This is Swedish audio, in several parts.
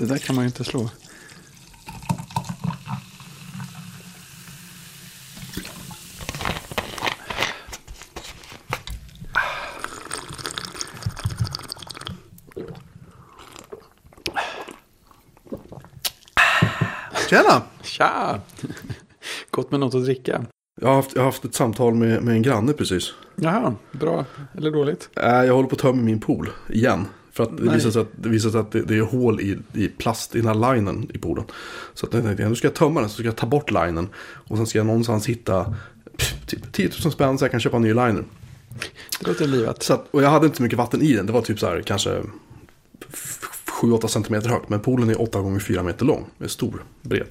Det där kan man ju inte slå. Tjena! Tja! Gott med något att dricka. Jag har haft, jag har haft ett samtal med, med en granne precis. Jaha, bra eller dåligt? Äh, jag håller på att tömma min pool igen. För att det Nej. visar sig att, det, visar sig att det, det är hål i, i plast i den här linen i poolen. Så att jag tänkte, nu ska jag tömma den, så ska jag ta bort linen. Och sen ska jag någonstans hitta pff, typ 10 000 spänn så jag kan köpa en ny liner. Det låter livat. Så att, och jag hade inte så mycket vatten i den. Det var typ så här kanske 7-8 centimeter högt. Men poolen är 8 gånger 4 meter lång. Är stor, bred.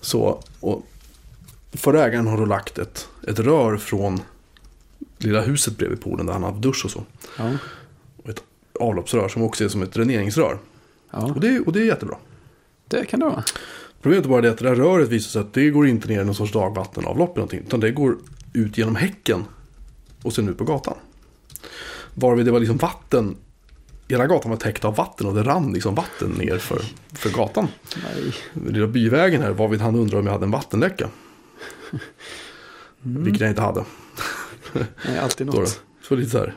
Så, och förra ägaren har då lagt ett, ett rör från lilla huset bredvid poolen där han haft dusch och så. Ja. Avloppsrör som också är som ett dräneringsrör. ja, Och det, och det är jättebra. det kan det vara. Problemet är bara det att det där röret visar sig att det går inte ner i någon sorts dagvattenavlopp eller någonting. Utan det går ut genom häcken och sen ut på gatan. Varvid det var liksom vatten. Hela gatan var täckt av vatten och det rann liksom vatten ner för, för gatan. Nej. Lilla byvägen här varvid han undrar om jag hade en vattenläcka. Vilket jag inte hade. Nej, alltid något. Så lite så här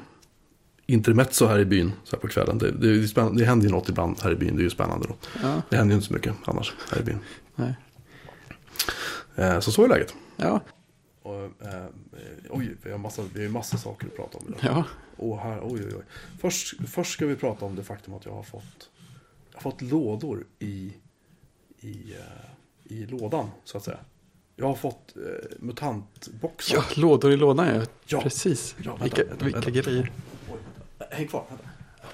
intermezzo här i byn så här på kvällen. Det, det, är det händer ju något ibland här i byn. Det är ju spännande då. Ja, Det händer ju inte så mycket annars här i byn. nej. Eh, så så är läget. Ja, Och, eh, oj, vi har massa, vi har ju massa saker att prata om idag. ja. Åh, här, oj, oj, oj. Först, först ska vi prata om det faktum att jag har fått, jag har fått lådor i, i, eh, i lådan, så att säga. Jag har fått eh, mutantboxar. ja, lådor i lådan ja. Ja. Precis. Ja, vänta, vilka vänta, vilka vänta. grejer. Häng kvar.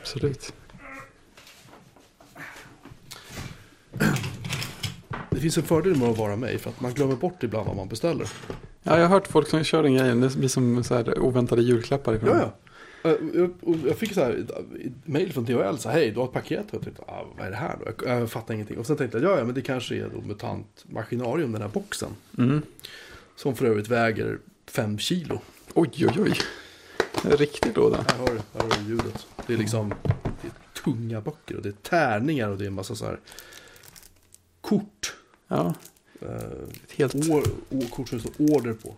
Absolut. Det finns en fördel med att vara mig, för att man glömmer bort ibland vad man beställer. Ja, jag har hört folk som kör den grejen. Det blir som så här oväntade julklappar ifrån. Ja, ja. Eh, Jag, fick så här mejl från DHL, så här, hej, du har ett paket. Och jag tänkte, ah, vad är det här då? Jag, jag fattar ingenting. Och sen tänkte jag, ja, ja, men det kanske är då MUTANT Maskinarium, den här boxen. Mm. Som för övrigt väger 5 kilo. Oj, oj, oj. En riktig låda. Här har du, här har du ljudet. Det är liksom det är tunga böcker och det är tärningar och det är en massa så här kort. Ja, ett helt... år, år, kort som det står order på.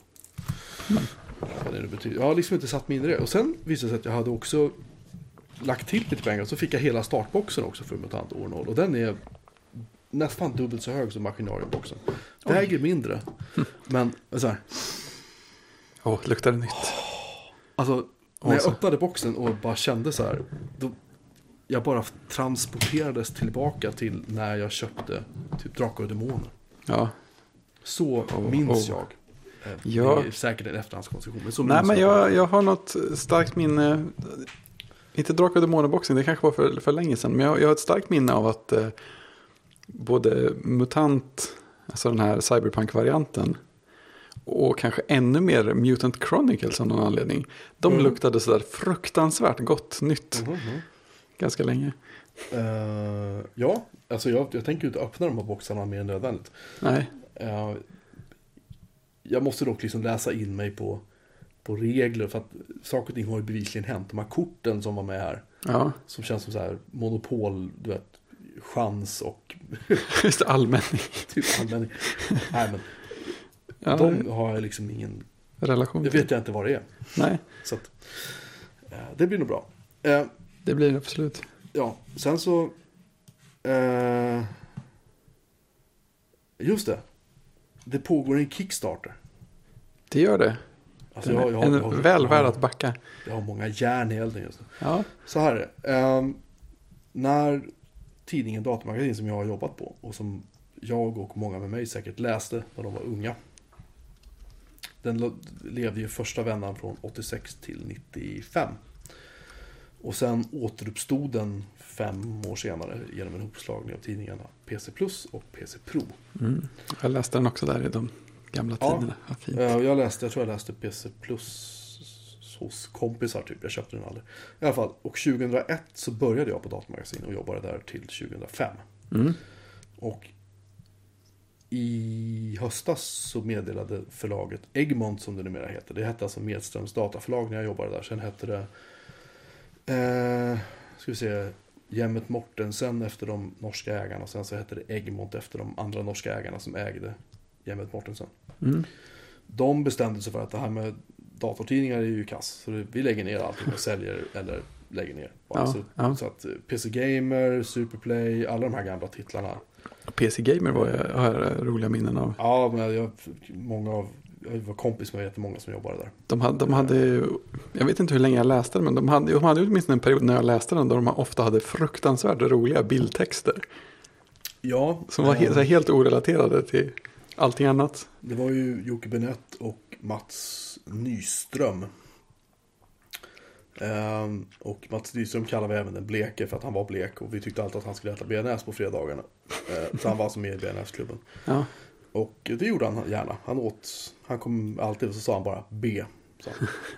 Vad det nu betyder. Jag har liksom inte satt mig in i det. Och sen visade det sig att jag hade också lagt till lite pengar. Så fick jag hela startboxen också för MUTANT år 0. Och den är nästan dubbelt så hög som Maskinariumboxen. Väger mindre. Men så här. Åh, luktar det nytt. Alltså, när jag öppnade boxen och bara kände så här. Då, jag bara transporterades tillbaka till när jag köpte typ Drakar och Demoner. Ja. Så Oh, minns oh. jag. Eh, Ja. Det är säkert en efterhandskonstruktion. Men så Nej, men jag, jag har något starkt minne. Inte Drakar och Demoner-boxen, det kanske var för, för länge sedan. Men jag, jag har ett starkt minne av att eh, både MUTANT, alltså den här Cyberpunk-varianten. Och kanske ännu mer Mutant Chronicles av någon anledning. De Mm. luktade sådär fruktansvärt gott nytt. Mhm, mhm. Ganska länge. Eh, ja, alltså jag, jag tänker inte öppna de här boxarna mer än nödvändigt. Nej, Eh, jag måste dock liksom läsa in mig på, på regler för att saker och ting har ju bevisligen hänt. De här korten som var med här, ja. som känns som så här monopol, du vet, chans och Just allmänning. typ användning. Nej, men Ja, de har jag liksom ingen, relation det till. vet jag inte vad det är. Nej, Så att, eh, det blir nog bra. Eh, det blir det absolut. Ja, sen så... Eh, just det. Det pågår en Kickstarter. Det gör det. Alltså jag, jag, en jag, väl värd att backa. jag har många järn i elden just nu. Ja, Så här är det. Ehm, när tidningen Datamagasin som jag har jobbat på och som jag och många med mig säkert läste när de var unga. Den levde ju första vändan från 86 till 95. Och sen återuppstod den fem år senare genom en hopslagning av tidningarna PC Plus och PC Pro. mm. jag läste den också där i de gamla Ja. tiderna. Vad fint. Eh, jag läste, jag tror jag läste PC Plus hos kompisar typ. Jag köpte den aldrig. I alla fall, och 2001 så började jag på Datamagasin och jobbade där till 2005. Mm. Och i höstas så meddelade förlaget Egmont som det numera heter. Det hette alltså Medströms dataförlag när jag jobbade där. Sen hette det, eh, ska vi se, Gemmet Mortensen efter de norska ägarna. Och sen så hette det Egmont efter de andra norska ägarna som ägde Gemmet Mortensen. Mm. De bestämde sig för att det här med datortidningar är ju kass. Så vi lägger ner allting och säljer eller lägger ner. Ja, så, ja. så att eh, PC Gamer, Superplay, alla de här gamla titlarna. PC Gamer var jag, har jag roliga minnen av. Ja, men jag, många av, jag var kompis med jättemånga som jobbade där. De hade, de hade jag vet inte hur länge jag läste den, men de hade, de hade åtminstone en period när jag läste den då de ofta hade fruktansvärt roliga bildtexter. Ja, Som var eh, he, så här helt orelaterade till allting annat. Det var ju Jocke Benett och Mats Nyström. Ehm, och Mats Nyström kallar vi även den bleke för att han var blek och vi tyckte alltid att han skulle äta bearnaise på fredagarna. Ehm, så han var alltså med i bearnaise-klubben. Ja, Och det gjorde han gärna. Han åt, han kom alltid och så sa han bara B. Så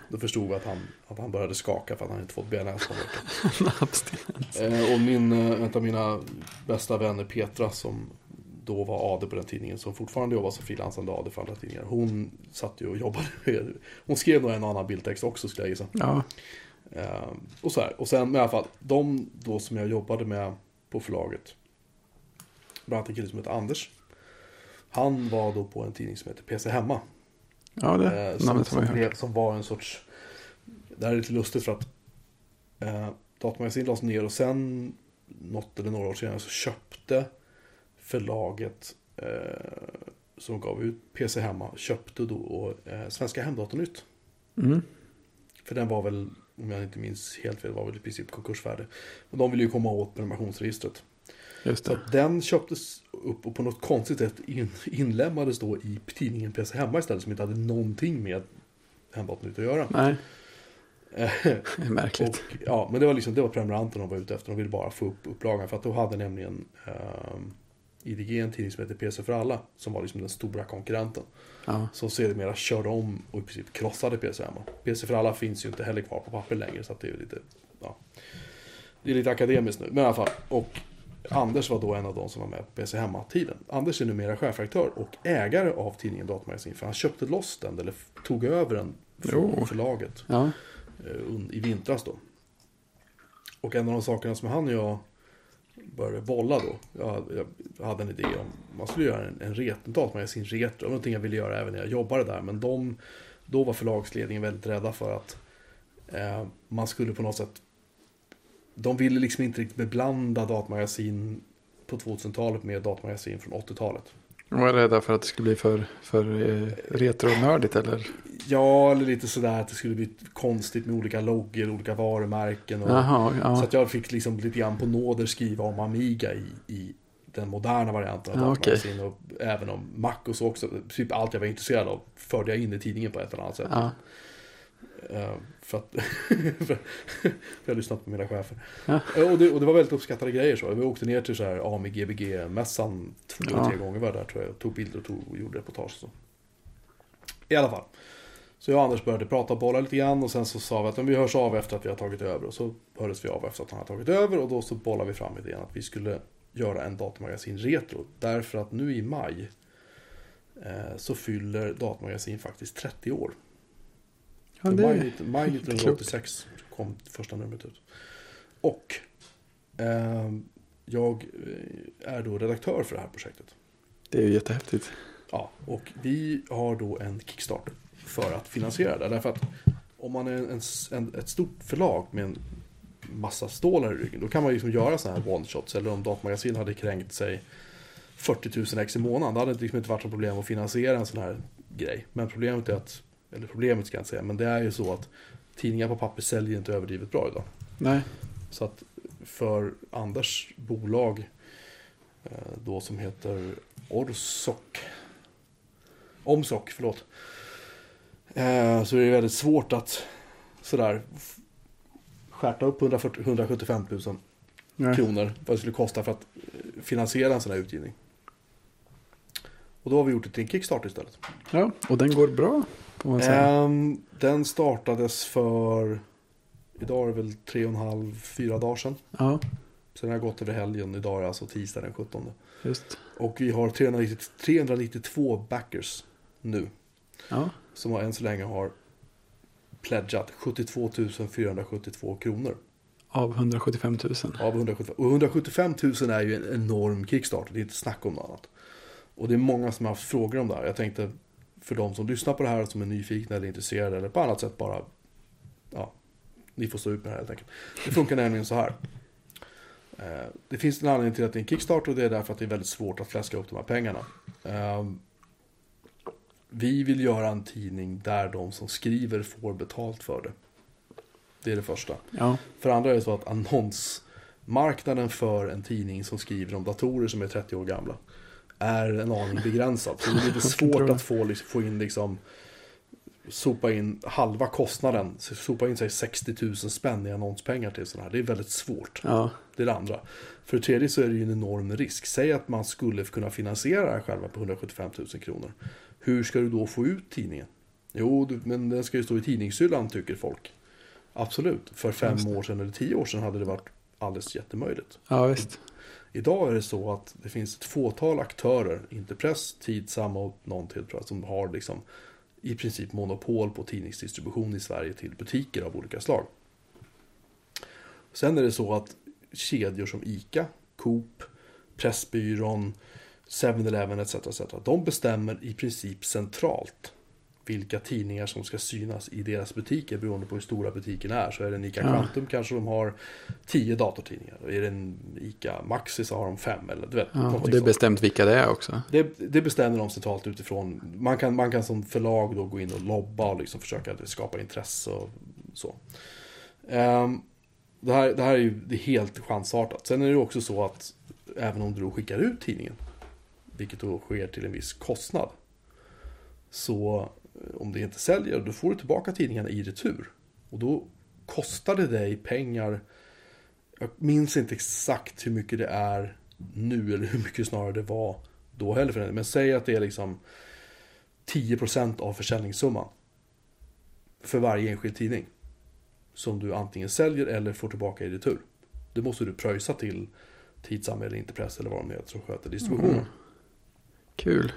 då förstod vi att han, att han började skaka för att han inte fått bearnaise på veckan. Eh, och min, en av mina bästa vänner Petra som då var AD på den tidningen som fortfarande jobbar som frilansande AD för andra tidningar. Hon satt ju och jobbade. Hon skrev nog en annan bildtext också skulle jag gissa. Ja, Eh, och så här. Och sen i alla fall, de då som jag jobbade med på förlaget. Bland annat en kille som heter Anders. Han var då på en tidning som heter PC Hemma. ja det Eh, som, som, blev, som var en sorts... Det här är lite lustigt för att eh, Datamagasin lades ner och sen något eller några år senare så köpte förlaget eh, som gav ut PC Hemma köpte då eh, Svenska Hemdatornytt. Mm. För den var väl, om jag inte minns helt fel, var väl i princip konkursfärdig. Men de ville ju komma åt prenumerationsregistret. Just Så det. att den köptes upp och på något konstigt sätt in, inlämnades då i tidningen PC Hemma istället som inte hade någonting med Hemdatornytt att göra. Nej, Eh, det är märkligt. och, ja, men det var liksom det var prenumeranterna de var ute efter. De ville bara få upp upplagan för att då hade nämligen eh, IDG en tidning som heter PC för alla som var liksom den stora konkurrenten. Ja, Som sedermera körde om och i princip krossade PC Hemma. PC för alla finns ju inte heller kvar på papper längre så det är lite, ja. Det är lite akademiskt nu, men i alla fall. Och Anders var då en av de som var med på PC Hemma-tiden. Anders är numera chefredaktör och ägare av tidningen Datamagasin. För han köpte loss den, eller tog över den från Jo. förlaget ja, eh, i vintras då. Och en av de sakerna som han och jag började bolla då. Jag, jag hade en idé om man skulle göra en, en retentatmagasin datamagasin retro. Det var någonting jag ville göra även när jag jobbade där. Men de, då var förlagsledningen väldigt rädda för att eh, man skulle på något sätt de ville liksom inte riktigt beblanda datamagasin på 2000-talet med datamagasin från 80-talet var rädda för att det skulle bli för, för eh, retronördigt eller? Ja, eller lite sådär att det skulle bli konstigt med olika loggor, olika varumärken. Och, Jaha, Så ja. att jag fick liksom lite grann på nåder skriva om Amiga i, i den moderna varianten av Ja, datamagasin. Och även om Mac och så också. Typ allt jag var intresserad av förde jag in i tidningen på ett eller annat sätt. ja. För att för, för jag har lyssnat på mina chefer. Ja. Eh, Och, det, och det var väldigt uppskattade grejer så. Vi åkte ner till så här AMI GBG-mässan två eller Ja. tre gånger var jag där tror jag. Och tog bilder och, tog, och gjorde reportage. Så. I alla fall. Så jag och Anders började prata och bolla lite grann och sen så sa vi att "Men vi hörs av efter att vi har tagit över. Och så hördes vi av efter att han har tagit över och då så bollade vi fram idén att vi skulle göra en datamagasin retro. Därför att nu i maj eh, så fyller datamagasin faktiskt 30 år. Ja För det, maj, maj 1986 kom första numret ut. Och ehm, jag eh, är då redaktör för det här projektet. det är ju jättehäftigt. Ja, och vi har då en kickstart för att finansiera det. Därför att om man är en, en, ett stort förlag med en massa stålar i ryggen, då kan man ju liksom göra sådana här one-shots. Eller om Datamagasin hade kränkt sig 40 000 ex i månaden, då hade det liksom inte varit något problem att finansiera en sån här grej. Men problemet är att, eller problemet ska jag inte säga, men det är ju så att tidningar på papper säljer inte överdrivet bra idag. Nej, Så att för Anders bolag eh, då som heter Orsok Omsok, förlåt. Eh, Så är det väldigt svårt att sådär skärta upp 140, 175 000 nej. kronor vad det skulle kosta för att eh, finansiera en sån här utgivning. Och då har vi gjort det till en Kickstart istället. Ja, och den går bra. Ehm, den startades för, idag är det väl tre och en halv, fyra dagar sedan. Ja, Så den har gått över helgen. Idag är det alltså tisdag den 17. just. Och vi har 390, 392 backers nu. Ja, Som än så länge har pledgat 72 472 kronor. Av 175 000. Av 175, och 175 000 är ju en enorm kickstart. Det är inte snack om något annat. Och det är många som har haft frågor om det här. Jag tänkte för de som lyssnar på det här som är nyfikna eller intresserade eller på annat sätt bara, ja, ni får stå ut med det här helt enkelt. Det funkar nämligen så här. Eh, Det finns en anledning till att det är en kickstart och det är därför att det är väldigt svårt att fläska upp de här pengarna. Eh, Vi vill göra en tidning där de som skriver får betalt för det. Det är det första. Ja, För andra är det så att annonsmarknaden för en tidning som skriver om datorer som är 30 år gamla är en aning begränsad. Så det är lite svårt att få, liksom, få in liksom sopa in halva kostnaden, sopa in sig 60 000 spänn i annonspengar till sådana här. Det är väldigt svårt. ja, Det är det andra. För det tredje så är det ju en enorm risk. Säg att man skulle kunna finansiera det här själva på 175 000 kronor. Hur ska du då få ut tidningen? Jo, men den ska ju stå i tidningshyllan tycker folk. Absolut. För fem år sedan eller tio år sedan hade det varit alldeles jättemöjligt. ja visst. Idag är det så att det finns ett fåtal aktörer, inte press, Tidsam och någon till tror jag, som har liksom i princip monopol på tidningsdistribution i Sverige till butiker av olika slag. Sen är det så att kedjor som ICA, Coop, Pressbyrån, 7-Eleven etc. etc. De bestämmer i princip centralt vilka tidningar som ska synas i deras butiker beroende på hur stora butiken är. Så är det en ICA Ja. Quantum kanske de har 10 datortidningar. Och är det en ICA Maxi så har de fem eller du vet. Ja, och det är sånt. bestämt vilka det är också. Det, det bestämmer de centralt utifrån. Man kan, man kan som förlag då gå in och lobba och liksom försöka skapa intresse och så. Ehm, det, här, det här är ju det är helt chansartat. Sen är det också så att även om du då skickar ut tidningen, vilket då sker till en viss kostnad, så om det inte säljer, då får du tillbaka tidningarna i retur. Och då kostar det dig pengar. Jag minns inte exakt hur mycket det är nu eller hur mycket snarare det var då heller för den. Men säg att det är liksom 10% av försäljningssumman. För varje enskild tidning. Som du antingen säljer eller får tillbaka i retur. Det måste du pröjsa till Tidsam eller inte press eller vad de heter som sköter distributionen. Mm. Kul.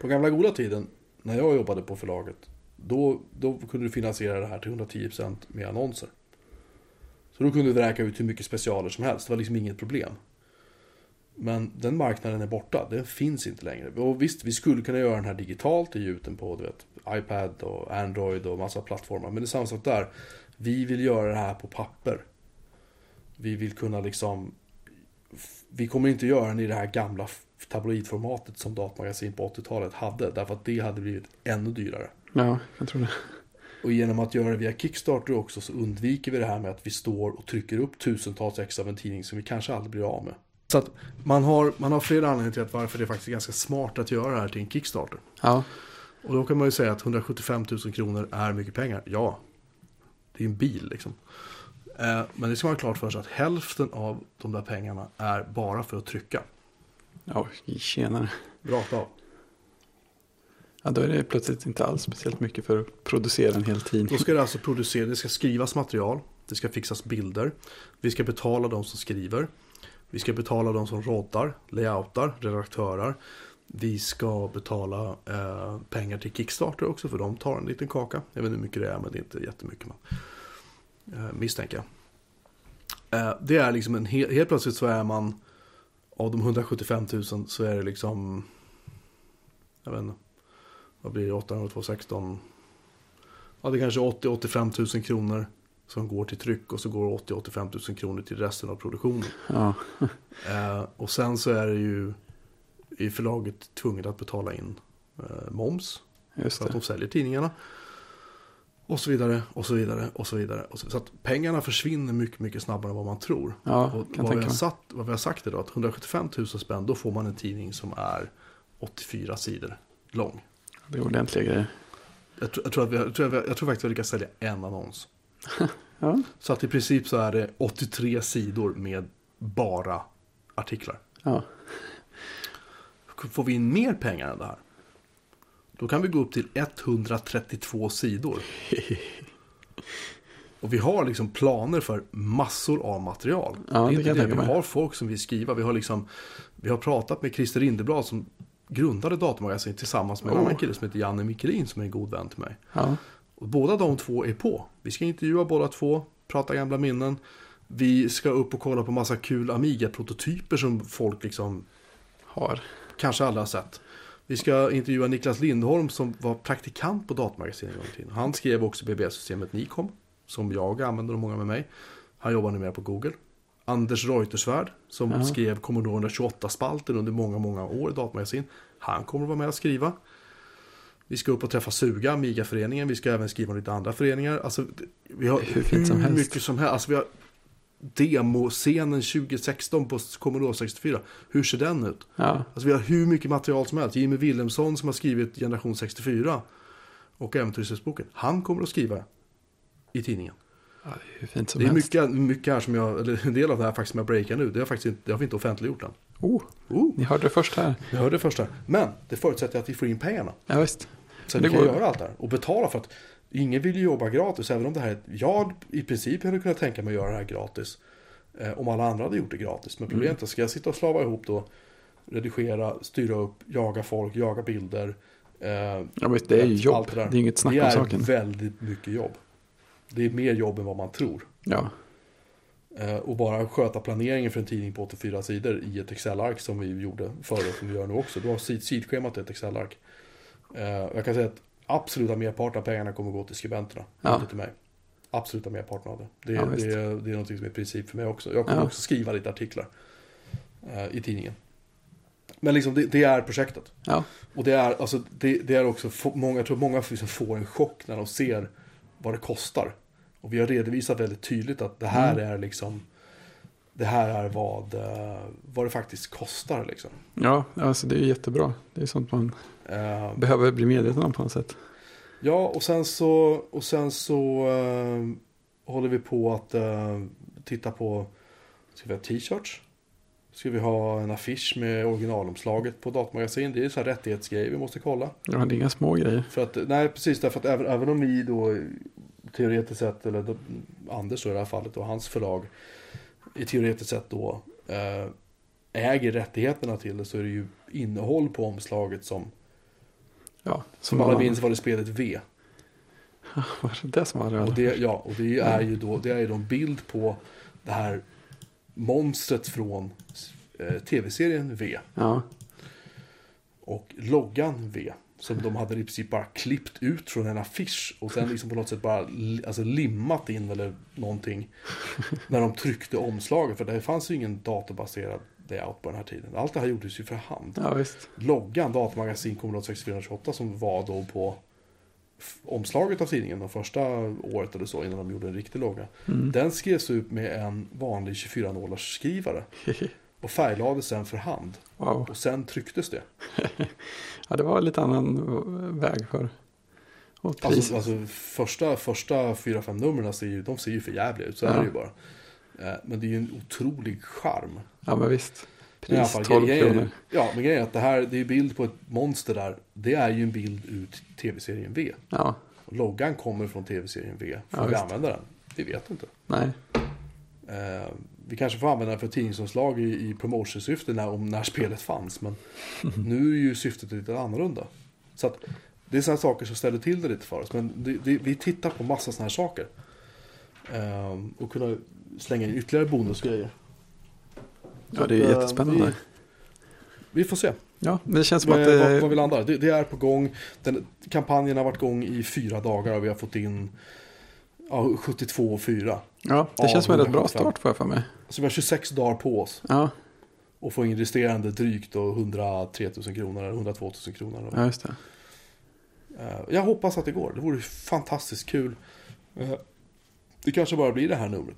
På gamla goda tiden, när jag jobbade på förlaget, då, då kunde du finansiera det här till 110% med annonser. Så då kunde du vräka ut hur mycket specialer som helst, det var liksom inget problem. Men den marknaden är borta, den finns inte längre. Och visst, vi skulle kunna göra den här digitalt, och ge ut den på du vet, iPad och Android och massa plattformar. Men det är samma sak där. Vi vill göra det här på papper. Vi vill kunna liksom vi kommer inte göra den i det här gamla tabloidformatet som datamagasin på 80-talet hade. Därför att det hade blivit ännu dyrare. Ja, jag tror det. Och genom att göra det via Kickstarter också så undviker vi det här med att vi står och trycker upp tusentals ex av en tidning som vi kanske aldrig blir av med. Så att man har, man har flera anledningar till att varför det faktiskt är ganska smart att göra det här till en Kickstarter. Ja, Och då kan man ju säga att 175 000 kronor är mycket pengar. Ja, det är en bil liksom. Eh, Men det ska man ha klart för sig att hälften av de där pengarna är bara för att trycka. ja tjenare. Rakt av. Ja, då är det plötsligt inte alls speciellt mycket för att producera en hel tidning. Då ska det alltså produceras, det ska skrivas material, det ska fixas bilder, vi ska betala de som skriver, vi ska betala de som roddar, layoutar, redaktörer, vi ska betala eh, pengar till Kickstarter också för de tar en liten kaka. Jag vet inte hur mycket det är men det är inte jättemycket man misstänker jag. Eh, det är liksom en he- helt plötsligt så är man av de 175 000 så är det liksom jag vet inte vad blir det 800 216 Ja, det är kanske 80-85 000 kronor som går till tryck och så går 80-85 000 kronor till resten av produktionen. Ja, Eh, och sen så är det ju i förlaget tvunget att betala in eh, moms just för att det. de säljer tidningarna. Och så vidare, och så vidare, och så vidare. Och så, så att pengarna försvinner mycket, mycket snabbare än vad man tror. Ja, och vad, vi har satt, vad vi har sagt då att 175 000 spänn, då får man en tidning som är 84 sidor lång. Det är ordentliga grejer. Jag tror, jag, tror att vi, jag, tror vi, jag tror faktiskt att vi lyckas sälja en annons. Ja, Så att i princip så är det 83 sidor med bara artiklar. ja. Får vi in mer pengar än det här? Då kan vi gå upp till 132 sidor. Och vi har liksom planer för massor av material. Ja, det är inte jag det. Vi har folk som vill skriva. Vi har, liksom, vi har pratat med Christer Rindeblad som grundade Datamagasin tillsammans med en Oh. annan kille som heter Janne Mikkelin som är en god vän till mig. ja. Och båda de två är på. Vi ska intervjua båda två, prata gamla minnen. Vi ska upp och kolla på massa kul Amiga-prototyper som folk liksom Har. kanske aldrig har sett. Vi ska intervjua Niklas Lindholm som var praktikant på Datamagasinet en gång i tiden. Han skrev också BBS-systemet Nikom, som jag använder och många med mig. Han jobbar numera på Google. Anders Reuterswärd, som Ja. skrev Commodore 128-spalten under många, många år i Datamagasin. Han kommer att vara med och skriva. Vi ska upp och träffa Suga, Amiga-föreningen. Vi ska även skriva om lite andra föreningar. Alltså, vi har Hur fint som helst. mycket som helst. Alltså, vi har demoscenen 2016 på Commodore 64. Hur ser den ut? Ja, Alltså vi har hur mycket material som helst. Jimmy Wilhelmsson som har skrivit Generation 64 och Äventyrsboken. Han kommer att skriva i tidningen. ja det är Det är mycket, mycket här som jag, eller en del av det här faktiskt som jag breakar nu. Det har, faktiskt inte, det har vi inte offentliggjort än. Oh, Oh, ni hörde det först här. jag hörde det första. Men det förutsätter att vi får in pengarna. Ja, visst. Så Det vi kan går. göra allt det här. Och betala för att ingen vill ju jobba gratis. Även om det här är, jag i princip hade kunnat tänka mig att göra det här gratis. Eh, om alla andra hade gjort det gratis. Men problemet är, ska jag sitta och slava ihop då, redigera, styra upp, jaga folk, jaga bilder. Eh, Ja, visst, det är ju jobb. där. Det är inget snack det om är saken. väldigt mycket jobb. Det är mer jobb än vad man tror. Ja, Eh, och bara sköta planeringen för en tidning på 84 sidor i ett Excel-ark som vi gjorde förr och som vi gör nu också. Du har sid- sidschemat i ett Excel-ark. Eh, jag kan säga att absoluta merparten av pengarna kommer gå till skribenterna, Ja. inte till mig. Absoluta merparten av det. Det, Ja, det, det är någonting som är princip för mig också. Jag kommer Ja. också skriva lite artiklar eh, i tidningen. Men liksom det, det är projektet. Och det är, alltså, det, det är också, många, jag tror många liksom får en chock när de ser vad det kostar. Och vi har redovisat väldigt tydligt att det här Mm. är liksom, det här är vad, eh, vad det faktiskt kostar liksom. ja, alltså det är jättebra. Det är sånt man Eh, behöver bli medveten om på något sätt. ja, och sen så, och sen så eh, håller vi på att eh, titta på, ska vi ha t-shirts? Ska vi ha en affisch med originalomslaget på datamagasin? Det är så här rättighetsgrejer vi måste kolla. Ja, det är inga små grejer. För att, nej precis därför att även, även om vi då teoretiskt sett, eller då, Anders då i det här fallet och hans förlag i teoretiskt sett då eh, äger rättigheterna till det så är det ju innehåll på omslaget som, Ja, som alla minns var det spelet V. Var det det som var det? Och det, ja, och det är ju då, det är ju då en bild på det här monstret från eh, tv-serien V. Ja, Och loggan V. Som de hade i princip bara klippt ut från en affisch. Och sen liksom på något sätt bara alltså limmat in eller någonting. När de tryckte omslaget. För det fanns ju ingen datorbaserad layout på den här tiden. Allt det här gjordes ju för hand. ja visst. Loggan, datamagasin Commodore 6428 som var då på omslaget av tidningen de första året eller så innan de gjorde en riktig logga. Mm. Den skrevs ut med en vanlig 24-nålars skrivare. Och färglades sen för hand. Wow. Och sen trycktes det. Ja, det var lite annan väg för. Alltså, alltså första, första fyra, fem numren ser ju, de ser ju för jävliga ut, så Ja. är det ju bara. Eh, Men det är ju en otrolig charm. Ja, men visst. Pris fall, 12 grejen- kronor. Ja, men grejen är att det här, det är bild på ett monster där. Det är ju en bild ur tv-serien V. Ja, Och loggan kommer från tv-serien V. Får Ja, vi visst. använda den? Vi vet inte. nej. Eh, vi kanske får använda den för tidningsomslag i, i promotionsyfte när, om när spelet fanns. Men nu är ju syftet lite annorlunda. Så att det är sådana saker som ställer till det lite för oss. Men det, det, vi tittar på massa sådana här saker. Eh, och kunna slänga in ytterligare bonusgrejer. Ja, det är att, eh, jättespännande. Vi, vi får se Ja, men det känns som att vad, det... vad vi landar. Det, det är på gång. Den, kampanjen har varit igång i fyra dagar och vi har fått in ja, 72 och 4. Ja, det känns som en rätt bra 175. start får jag för mig. Så vi har 26 dagar på oss. Ja, Och få in resterande drygt då 103 000 kronor eller 102 000 kronor. ja just det. Eh, Jag hoppas att det går. Det vore fantastiskt kul. Eh, Det kanske bara blir det här numret.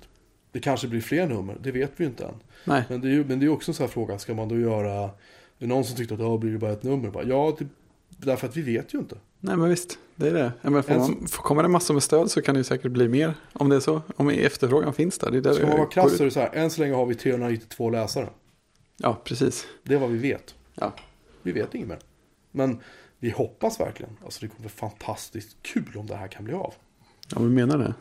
Det kanske blir fler nummer. Det vet vi ju inte än. Nej, Men det är ju men det är också en sån här fråga. Ska man då göra... Det är någon som tyckte att ja, blir det bara ett nummer? Bara, Ja, det, därför att vi vet ju inte. nej men visst. Det är det. Men får man, får kommer det massor med stöd så kan det ju säkert bli mer. Om det är så. Om efterfrågan finns där. Det är där Ska det man vara krass så är det så här. Än så länge har vi 392 läsare. Ja, precis. Det är vad vi vet. Ja. Vi vet inget mer. Men vi hoppas verkligen. Alltså det kommer bli fantastiskt kul om det här kan bli av. Ja, men menar det.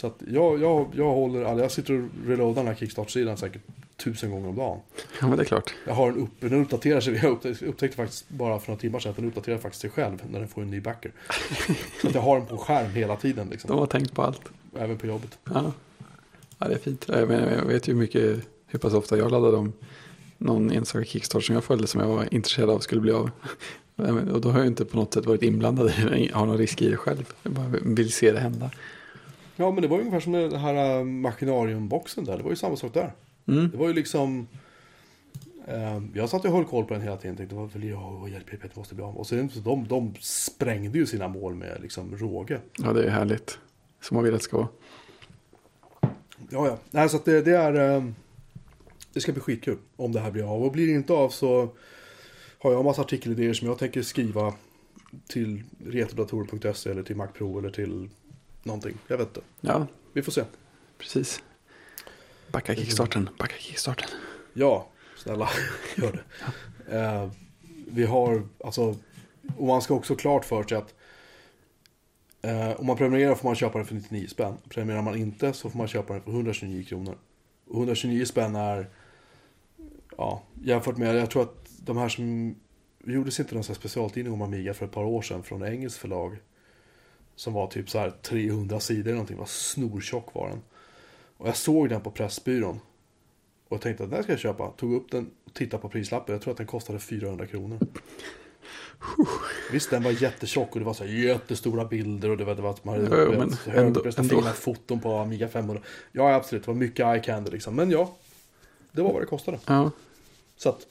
Så att jag, jag, jag håller, jag sitter och reloadar den här kickstart-sidan säkert tusen gånger om dagen. Ja, men det är klart. Jag har en uppe, den uppdaterar sig, jag upptäckte, faktiskt bara för några timmar sedan att den uppdaterar faktiskt sig själv när den får en ny backer. Så att jag har den på skärm hela tiden liksom. De har tänkt på allt. Även på jobbet. Ja, Ja, det är fint. Jag, menar, jag vet ju mycket hur pass ofta jag laddade om någon enstaka kickstart som jag följde som jag var intresserad av skulle bli av. Och då har jag inte på något sätt varit inblandad i det, har någon risk i det själv. Jag bara vill se det hända. Ja, men det var ju ungefär som den här äh, Machinarium-boxen där. Det var ju samma sak där. Mm. Det var ju liksom... Eh, jag satt och höll koll på den hela tiden. Tänkte, vad vill jag? Hjälp, hjälp, jag måste bli av. Och sen så de, de sprängde ju sina mål med liksom råge. Ja, det är härligt. Som man vill att det ska vara. Ja, ja. Nej, så att det, det är... Eh, det ska bli skitkul om det här blir av. Och blir det inte av så har jag en massa artikelidéer som jag tänker skriva till retrodatorer.se eller till Mac Pro eller till någonting. Jag vet inte. Ja, Vi får se. precis. Backa kickstarten, backa kickstarten. Ja, snälla, gör det. Eh, vi har, alltså, och man ska också klart för sig att eh, om man prenumererar får man köpa den för 99 spänn. Prenumererar man inte så får man köpa den för 129 kronor. Och 129 spänn är, ja, jämfört med, jag tror att de här som, gjordes inte någon specialtidning om Amiga för ett par år sedan från engelskt förlag. Som var typ så här 300 sidor eller någonting, var snortjock var den. Och jag såg den på Pressbyrån. Och jag tänkte att den här ska jag köpa. Tog upp den och tittade på prislappen. Jag tror att den kostade 400 kronor. Visst, den var jättetjock och det var så här jättestora bilder och det var, det var att man hade Jo, jo, högprestativa foton på Amiga 500. Ja, absolut. Det var mycket eye candy liksom. Men ja, det var vad det kostade. Ja, Så att,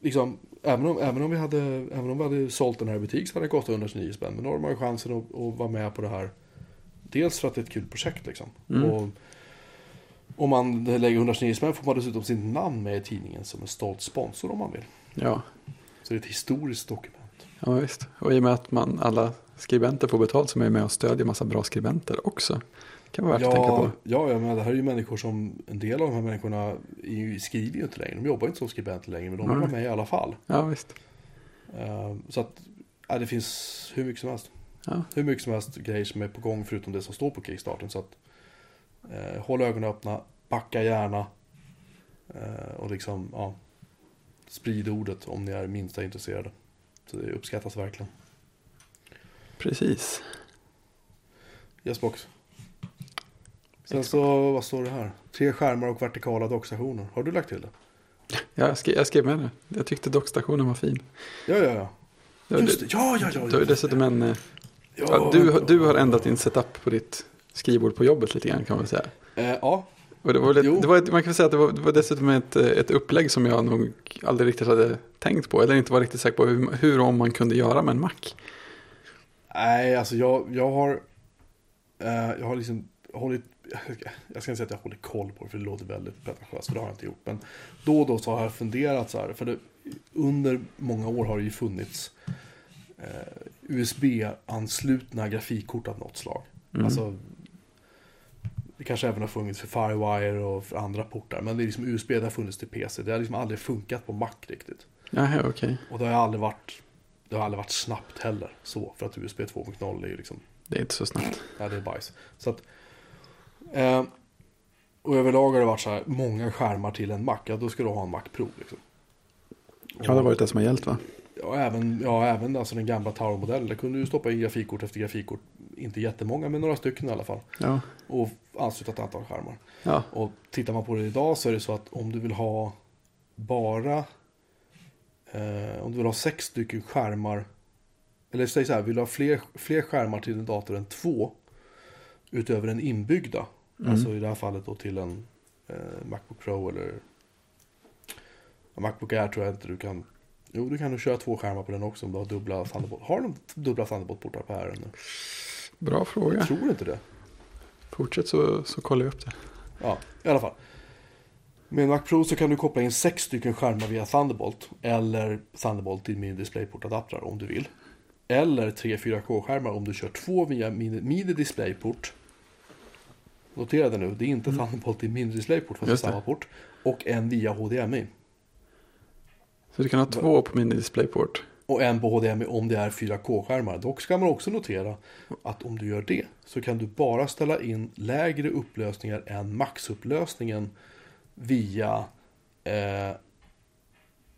liksom, även om, även om, vi, hade, även om vi hade sålt den här i butik så hade den kostat 129 spänn. Men då har man ju chansen att, att vara med på det här. Dels för att det är ett kul projekt liksom. Mm. Och om man lägger 129 spänn får man dessutom sitt namn med i tidningen som en stolt sponsor om man vill. ja, Så det är ett historiskt dokument. ja visst. Och i och med att man, alla skribenter får betalt så är man med och stödjer massa bra skribenter också. Kan vara värt att tänka Ja, på. ja, ja, men det här är ju människor som, en del av de här människorna skriver ju inte längre. De jobbar inte som skribenter längre, men de vill Nej. vara med i alla fall. Ja, visst. Eh, Så att, ja, det finns hur mycket som helst. Ja, hur mycket som helst grejer som är på gång förutom det som står på Kickstarten. Så att eh, håll ögonen öppna, backa gärna eh, och liksom, ja, sprid ordet om ni är minsta intresserade. Så det uppskattas verkligen. precis. Yes box. Sen så, vad står det här? Tre skärmar och vertikala dockstationer. Har du lagt till det? Ja, jag, skrev, jag skrev med det. Jag tyckte dockstationen var fin. Ja, ja, ja. Just det, ja, ja, ja. var ju dessutom en... eh, Ja, Ja, du, du har ändrat din setup på ditt skrivbord på jobbet lite grann kan man säga. Eh, ja, Och det var, Jo. det var ett, man kan säga att det var, det var dessutom ett, eh, ett upplägg som jag nog aldrig riktigt hade tänkt på. Eller inte var riktigt säker på hur, hur om man kunde göra med en Mac. Nej, alltså jag, jag har... Eh, jag har liksom hållit... Jag ska inte säga att jag håller koll på det, för det låter väldigt pretentiöst, för det har jag inte gjort. Men då och då så har jag funderat så här, för det, under många år har det ju funnits eh, USB-anslutna grafikkort av något slag. Mm. Alltså, det kanske även har funnits för Firewire och för andra portar, men det är liksom USB, det har funnits till PC. Det har liksom aldrig funkat på Mac riktigt. Jaha, okej. Och det har aldrig varit, det har aldrig varit snabbt heller, så, för att USB 2.0 är ju liksom Det är inte så snabbt. Ja, det är bajs. Så att, eh, och överlag har det varit så här, många skärmar till en Mac, ja då ska du ha en Mac Pro. Liksom. Ja, det har varit det som har gällt va? Ja, även, ja, även alltså den gamla Tower-modellen. Där kunde du stoppa in grafikkort efter grafikkort. Inte jättemånga, men några stycken i alla fall. Ja. Och ansluta ett antal skärmar. Ja, Och tittar man på det idag så är det så att om du vill ha bara eh, om du vill ha sex stycken skärmar eller säg så här, vill du ha fler, fler skärmar till din dator än två utöver den inbyggda, Mm. alltså i det här fallet då till en eh, Macbook Pro eller Macbook Air tror jag inte du kan Jo, du kan nog köra två skärmar på den också om du har dubbla Thunderbolt. Har de dubbla Thunderbolt-portar på Air nu? bra fråga. Jag tror inte det. Fortsätt så, så kollar jag upp det. Ja, i alla fall. Med en Mac Pro så kan du koppla in sex stycken skärmar via Thunderbolt. Eller Thunderbolt till min DisplayPort-adaptrar om du vill. Eller tre 4K-skärmar om du kör två via mini, mini DisplayPort. Notera det nu, det är inte Thunderbolt till mini DisplayPort fast det är samma port. Och en via HDMI. Så du kan ha två på min DisplayPort. Och en på HDMI om det är 4K-skärmar. Dock ska man också notera att om du gör det så kan du bara ställa in lägre upplösningar än maxupplösningen via eh,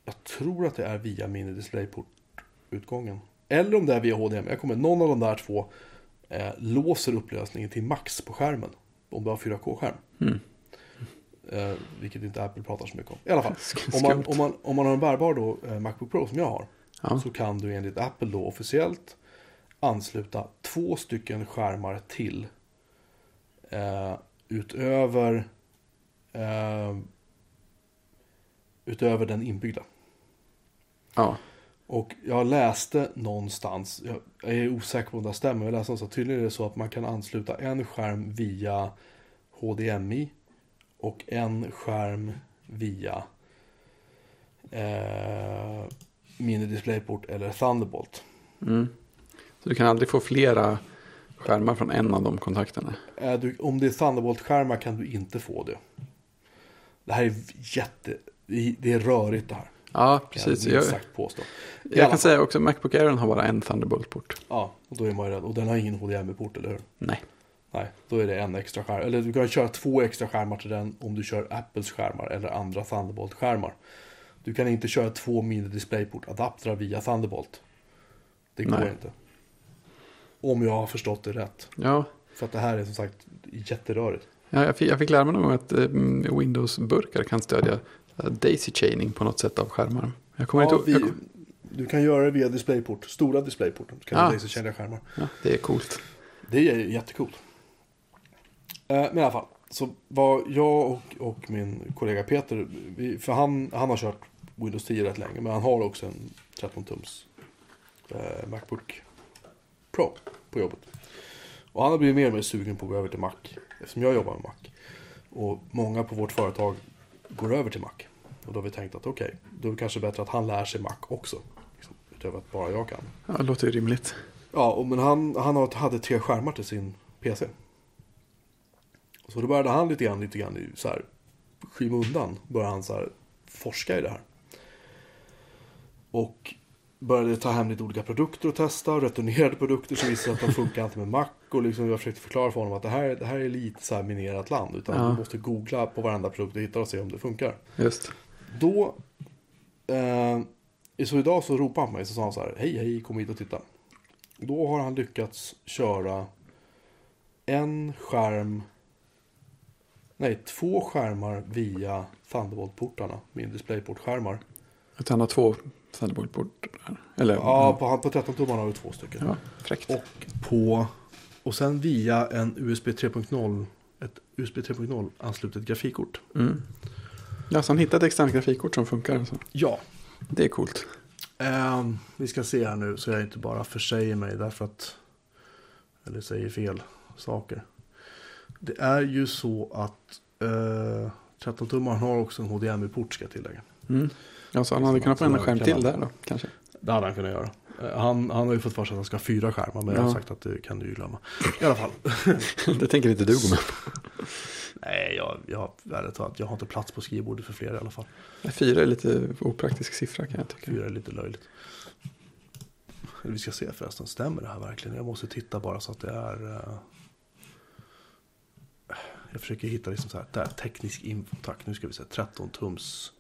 jag tror att det är via mini DisplayPort-utgången. Eller om det är via HDMI. Jag kommer, någon av de där två eh, låser upplösningen till max på skärmen. Om du har 4K-skärm. Mm. Eh, vilket inte Apple pratar så mycket om. I alla fall, om man, om man, om man har en bärbar då, eh, Macbook Pro som jag har. Ja. Så kan du enligt Apple då officiellt ansluta två stycken skärmar till. Eh, utöver, eh, utöver den inbyggda. ja. Och jag läste någonstans, jag är osäker på om det stämmer, jag läste någonstans, tydligen är det så att man kan ansluta en skärm via HDMI och en skärm via eh, mini DisplayPort eller Thunderbolt. Mm. Så du kan aldrig få flera skärmar från en av de kontakterna. Är du, om det är Thunderbolt-skärmar kan du inte få det. Det här är jätte, det är rörigt det här. Ja, precis. jag sagt påstå. I jag kan säga också att Macbook Air har bara en Thunderbolt-port. Ja, och då är man ju rädd. Och den har ingen HDMI-port, eller hur? Nej. Nej, då är det en extra skärm. Eller du kan köra två extra skärmar till den om du kör Apples skärmar eller andra Thunderbolt-skärmar. Du kan inte köra två mini DisplayPort-adaptrar via Thunderbolt. Det går Nej. inte. Om jag har förstått det rätt. Ja, För att det här är som sagt jätterörigt. ja jag, fick, jag fick lära mig någon gång att eh, Windows-burkar kan stödja daisy chaining på något sätt av skärmar. Jag kommer Ja, inte vi, ihåg. jag kom- Du kan göra det via DisplayPort. Stora DisplayPort. Du kan Ah. ah. laserchangea skärmar. Ja, det är coolt. Det är jättecoolt. Eh, Men i alla fall. Så var jag och, och min kollega Peter, vi, för han, han har kört Windows 10 rätt länge, men han har också en 13-tums eh, Macbook Pro på jobbet. Och han har blivit mer och mer sugen på att gå över till Mac, eftersom jag jobbar med Mac. Och många på vårt företag går över till Mac. Och då har vi tänkt att okej, då är det kanske bättre att han lär sig Mac också. Liksom, utöver att bara jag kan. Ja, det låter ju rimligt. Ja, och- men han, han hade tre skärmar till sin PC. Så då började han lite grann, lite grann i så här skymundan, började han så här forska i det här. Och började ta hem lite olika produkter och testa, returnerade produkter som visade att de funkar inte med Mac. Och liksom jag försökte förklara för honom att det här, det här är lite så här minerat land. Utan Ja. du måste googla på varenda produkt och hitta och se om det funkar. Just. Då, eh, så idag så ropade han på mig så sa han så här, hej hej kom hit och titta. Då har han lyckats köra en skärm, nej två skärmar via Thunderbolt-portarna, min DisplayPort-skärmar. Att han har två Thunderbolt-portar. Eller? Ja, på, på 13-tummarna har du två stycken. ja, fräckt. Och på, och sen via en USB 3.0, ett USB 3.0 anslutet grafikkort. Mm. Ja, så han hittade ett externt grafikkort som funkar. och Så. Ja, Det är coolt. Ehm, vi ska se här nu så jag inte bara försäger mig därför att eller säger fel saker. Det är ju så att eh, 13 tummar har också en HDMI-port ska jag tillägga. Mm. Ja, så han hade kunnat få en skärm till där då, kanske. Det hade han kunnat göra. Han, han har ju fått för sig att han ska ha fyra skärmar men jag har sagt att det kan du ju glömma. I alla fall. det tänker inte du gå med på. Nej, jag, jag, talat, jag har inte plats på skrivbordet för fler i alla fall. Fyra är lite opraktisk siffra kan jag tycka. Fyra är lite löjligt. Vi ska se förresten, stämmer det här verkligen? Jag måste titta bara så att det är... eh, Jag försöker hitta liksom så här, där, teknisk info. Tack, nu ska vi se, 13 tums.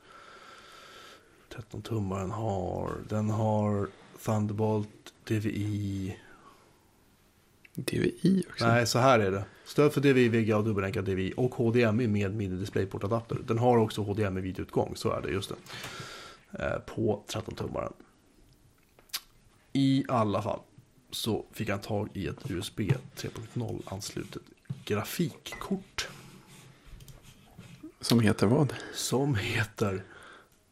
13 tummaren har, den har Thunderbolt, DVI. DVI också. Nej, så här är det. Stöd för DVI, VGA, dubbelenkad DVI och HDMI med mini DisplayPort adapter. Den har också HDMI videoutgång, så är det, just det. Eh, På 13-tummaren. I alla fall så fick han tag i ett USB 3.0 anslutet grafikkort. Som heter vad? Som heter,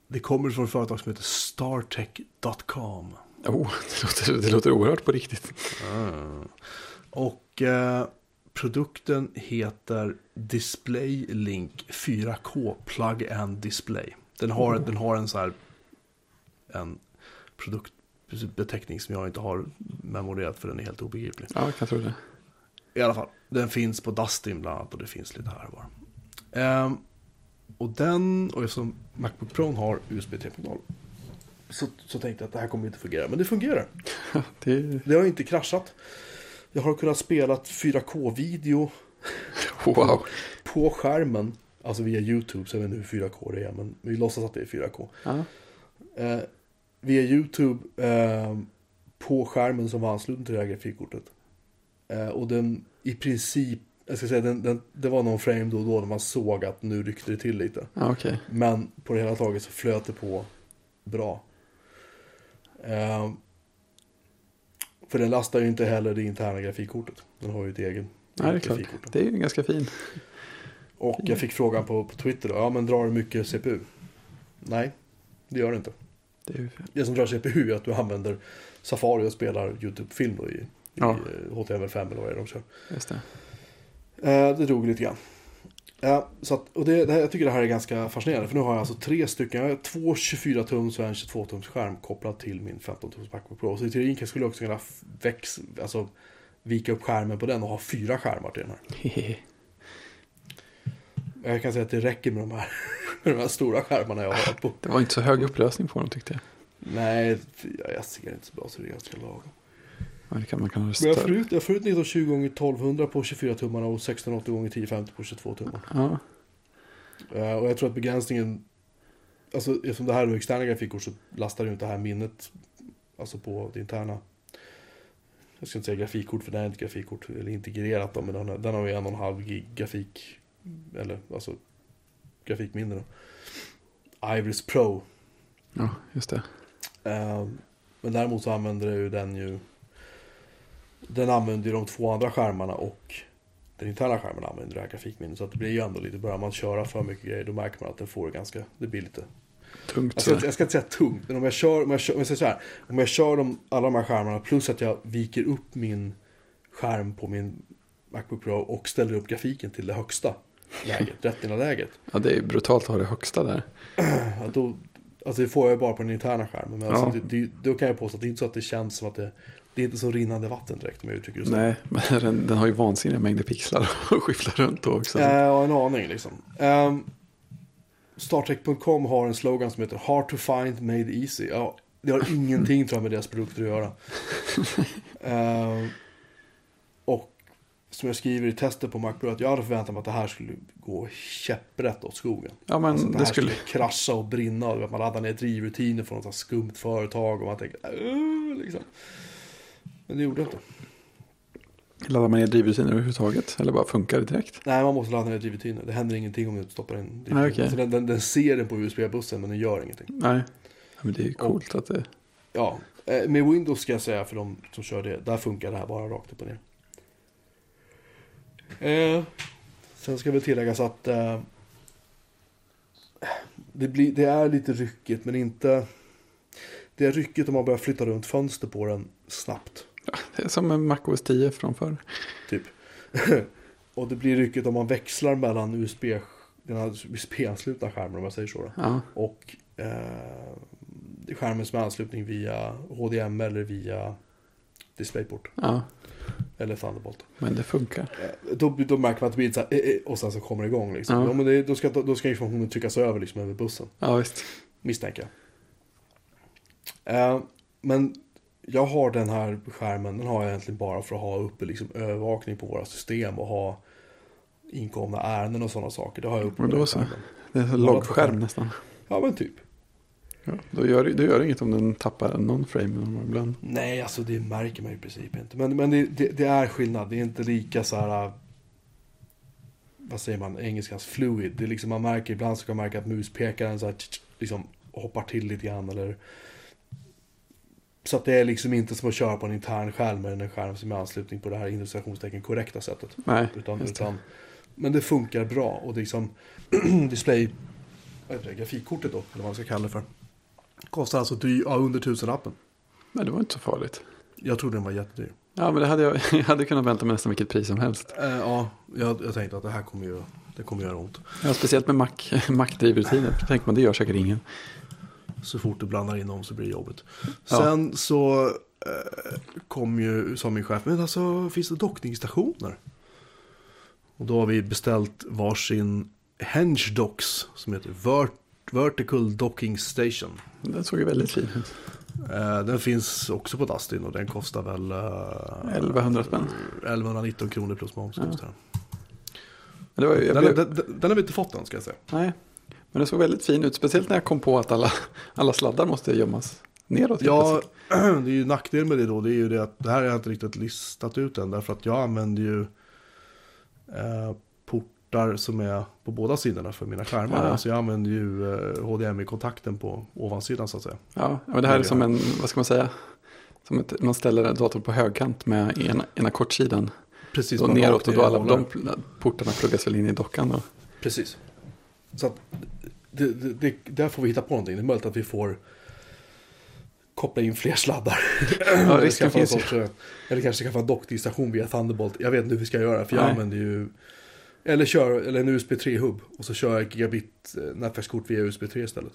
det kommer från ett företag som heter startech.com. Oh, det låter, det låter oerhört på riktigt. Ah. Och eh, produkten heter Display Link 4K Plug and Display. Den har, den har en så här en produktbeteckning som jag inte har memorerat för den är helt obegriplig. Ja, jag kan tro det. I alla fall, den finns på Dustin bland annat och det finns lite här och var. Ehm, och den, och eftersom Macbook Pro har USB 3.0 så, så tänkte jag att det här kommer inte fungera. Men det fungerar. det Det har inte kraschat. Jag har kunnat spela 4K-video wow. på skärmen. Alltså via YouTube, så jag vet inte hur 4K det är, men vi låtsas att det är 4K. Ja. Eh, via YouTube eh, på skärmen som var ansluten till det här grafikkortet. Eh, och den i princip jag ska säga, den, den, det var någon frame då och då när man såg att nu ryckte det till lite. Ja, okej. Men på det hela taget så flöt det på bra. Ehm, för den lastar ju inte heller det interna grafikkortet. Den har ju ett egen Nej, det är klart. Det är ju ganska fin. Och jag fick frågan på, på Twitter då, ja men drar du mycket CPU? Nej, det gör det inte. Det är Det som drar CPU är att du använder Safari och spelar YouTube-film då i, Ja. i eh, HTML5 eller vad det är de kör. just det. Eh, det drog lite grann. Ja, så att, och det, det jag tycker det här är ganska fascinerande. För nu har jag alltså tre stycken. Jag har två 24-tums och en 22-tums skärm kopplad till min 15-tums Macbook Pro. Så i teorin skulle jag också kunna väx, alltså, vika upp skärmen på den och ha fyra skärmar till den här. Jag kan säga att det räcker med de här, med de här stora skärmarna jag har på. Det var inte så hög upplösning på dem tyckte jag. Nej, jag ser inte så bra så det är ganska lagom. Det kan man kan ha jag får större. ut, jag får ut 1920 x 1200 på 24 tummarna och 1680 x 1050 på 22 tummar. Ja, Eh, och jag tror att begränsningen, alltså eftersom det här är externa grafikkort så lastar ju inte det här minnet, alltså på det interna. Jag ska inte säga grafikkort för det är inte grafikkort, eller integrerat då, men den har, den har ju en och en halv gig grafik, eller alltså grafikminne då. Iris Pro. ja, just det. Eh, men däremot så använder ju den ju, den använder ju de två andra skärmarna och den interna skärmen använder det här grafikminnet. Så det blir ju ändå lite, börjar man köra för mycket grejer då märker man att den får ganska, det blir lite Tungt jag ska, jag ska inte säga tungt, men om jag kör, om jag kör, om jag säger så här, om jag kör de, alla de här skärmarna plus att jag viker upp min skärm på min Macbook Pro och ställer upp grafiken till det högsta läget, retina-läget. Ja, det är brutalt att ha det högsta där. Ja, då, alltså det får jag bara på den interna skärmen. Men Ja. alltså det, det, då kan jag påstå att det är inte så att det känns som att det, det är inte så rinnande vatten direkt om jag uttrycker det så. Nej, men den, den har ju vansinniga mängder pixlar och skyfflar runt då också. Ja, jag har en aning liksom. Um, Startrek.com har en slogan som heter Hard to find, made easy. Ja, det har ingenting tror jag med deras produkter att göra. Ehm, och som jag skriver i testet på Macbook att jag hade förväntat mig att det här skulle gå käpprätt åt skogen. Ja, men alltså, att det, det skulle... skulle krascha och brinna och att man laddar ner drivrutiner från något skumt företag och man tänker "Åh", liksom. Men det gjorde jag inte. Laddar man ner drivrutiner överhuvudtaget? Eller bara funkar det direkt? Nej, man måste ladda ner drivrutiner. Det händer ingenting om du inte stoppar in drivrutiner. Okej. alltså, den, den, den ser den på USB-bussen men den gör ingenting. Nej. Men det är ju coolt att det... Ja, eh, med Windows ska jag säga för de som kör det. Där funkar det här bara rakt upp och ner. Eh, sen ska väl tilläggas att eh, det, blir, det är lite ryckigt men inte... Det är ryckigt om man börjar flytta runt fönster på den snabbt. Det är som en MacOS 10 från förr. Typ. och det blir ryckigt om man växlar mellan USB, den här USB-anslutna skärmen om jag säger så. Då. Ja, Och eh, skärmen som är anslutning via HDMI eller via DisplayPort. ja, Eller Thunderbolt. men det funkar. Eh, Då, då märker man att det blir så här, eh, eh, och sen så kommer det igång. Liksom. Ja. Ja. men det, då, ska, då ska informationen tryckas över liksom, över bussen. Ja, visst. Misstänker jag. Eh, men jag har den här skärmen, den har jag egentligen bara för att ha uppe liksom, övervakning på våra system och ha inkomna ärenden och sådana saker. Det har jag uppe på Men då den så. Det är en loggskärm nästan. Ja men typ. Ja, då, gör, det- gör inget om den tappar någon frame ibland. Nej, alltså det märker man i princip inte. Men, men det, det, det är skillnad. Det är inte lika så här... äh, Vad säger man? Engelskans fluid. Det är liksom, man märker ibland så kan man märka att muspekaren så här, liksom hoppar till lite grann. Eller... Så att det är liksom inte som att köra på en intern skärm med en skärm som är anslutning på det här illustrationstecken korrekta sättet. Nej, Utan, det. utan, men det funkar bra och det liksom display, vad heter det, grafikkortet då, eller vad man ska kalla det för. Kostar alltså dy, ja, under tusenlappen. Men det var inte så farligt. Jag trodde den var jättedyr. Ja, men det hade jag, jag hade kunnat vänta med nästan vilket pris som helst. Eh, ja, jag, jag tänkte att det här kommer ju, det kommer göra ont. Ja, speciellt med Mac, Mac-drivrutiner. Då tänker man, det gör säkert ingen. Så fort du blandar in dem så blir det jobbigt. Ja. Sen så eh, kom ju, sa min chef, men alltså finns det dockningsstationer? Och då har vi beställt varsin Henge Docks som heter Vert, Vertical Docking Station. Den såg ju väldigt fin ut. Eh, den finns också på Dustin och den kostar väl... Eh, 1100 spänn. 1119 kronor plus moms. Ja. den. Men det var, ju- jag Den, blev, den, den, den har vi inte fått än ska jag säga. nej, men den såg väldigt fin ut. Speciellt när jag kom på att alla, alla sladdar måste gömmas neråt. Ja, det är ju nackdel med det då. Det är ju det att det här har jag inte riktigt listat ut än. Därför att jag använder ju eh, portar som är på båda sidorna för mina skärmar. Ja. Alltså jag använder ju eh, HDMI-kontakten på ovansidan så att säga. Ja, men det här är som en, vad ska man säga, som ett, man ställer datorn på högkant med ena, ena kortsidan Precis. och neråt och då alla de portarna pluggas väl in i dockan då. Precis. Så att det, det, det, där får vi hitta på någonting. Det är möjligt att vi får koppla in fler sladdar. eller, risken finns ju. sorts, eh, eller kanske skaffa en dockingstation via Thunderbolt. Jag vet inte hur vi ska göra för jag Nej. använder ju eller kör eller en USB 3-hub och så kör jag gigabit eh, nätverkskort via USB 3 istället.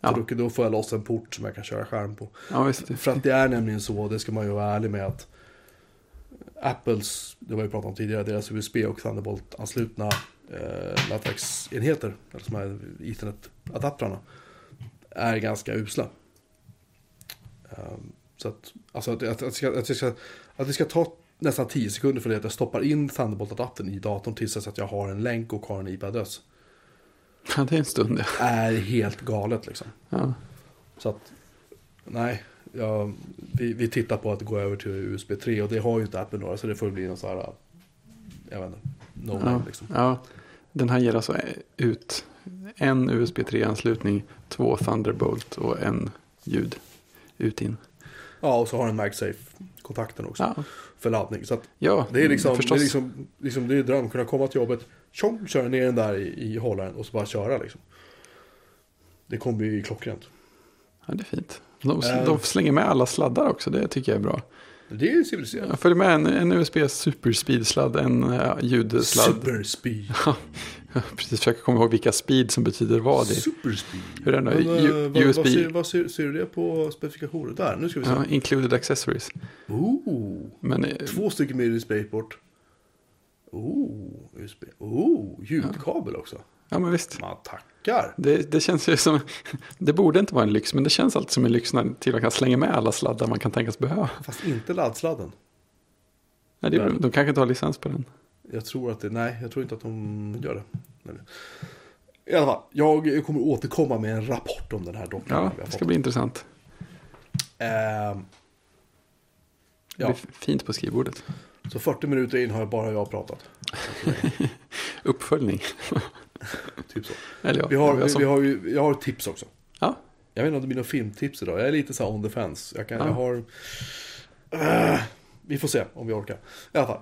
Ja. För då, då får jag loss en port som jag kan köra skärm på. Ja. För att det är nämligen så, det ska man ju vara ärlig med att Apples, det var ju pratat om tidigare, deras USB och Thunderbolt-anslutna eh, nätverksenheter, eller som är Ethernet-adaptrarna, är ganska usla. Ehm, så att, alltså att, att, att, ska, att, ska, att det ska ta nästan 10 sekunder för det att jag stoppar in Thunderbolt-adaptern i datorn tills att jag har en länk och har en IP-adress. Ja, det är en stund ja. Är helt galet liksom. ja. Så att, nej, ja, vi, vi tittar på att gå över till USB 3 och det har ju inte Apple några så det får bli någon sån här, jag vet inte, no Ja, name liksom. ja. Den här ger alltså ut en USB 3-anslutning, två Thunderbolt och en ljud ut in. Ja, och så har den MagSafe-kontakten också Ja, för laddning. Så ja det är liksom, det förstås. är liksom, liksom det är dröm, kunna komma till jobbet, tjong, köra ner den där i, i hållaren och så bara köra liksom. Det kommer bli klockrent. Ja, det är fint. De, Eh. de slänger med alla sladdar också, det tycker jag är bra. Det är civiliserat. Jag följer med en, en USB Superspeed-sladd, en uh, ljudsladd. Superspeed. Jag precis försöker komma ihåg vilka speed som betyder vad. Superspeed. Hur är det Men, då? eh, vad, USB. Vad, ser, vad ser, ser du det på specifikationen? Där, nu ska vi se. Ja, included accessories. Ooh. Men eh, Två stycken med USB-port. Oh, USB. Oh, ljudkabel också. Ja, men visst. Man tackar. Det, det känns ju som, det borde inte vara en lyx, men det känns alltid som en lyx när till och kan slänga med alla sladdar man kan tänkas behöva. Fast inte laddsladden. Nej, det, de kanske inte har licens på den. Jag tror att det, nej, jag tror inte att de gör det. Nej. I alla fall, jag kommer återkomma med en rapport om den här dockan. Ja, det ska bli intressant. Det ja, blir fint på skrivbordet. så 40 minuter in har jag bara jag pratat. Uppföljning. Typ så. Eller ja, Vi har, vi, vi har, ju, jag har tips också. Ja, Jag vet inte om det blir något filmtips idag. Jag är lite så här on the fence. Jag, kan, Ja. jag har... Äh, vi får se om vi orkar. I alla fall.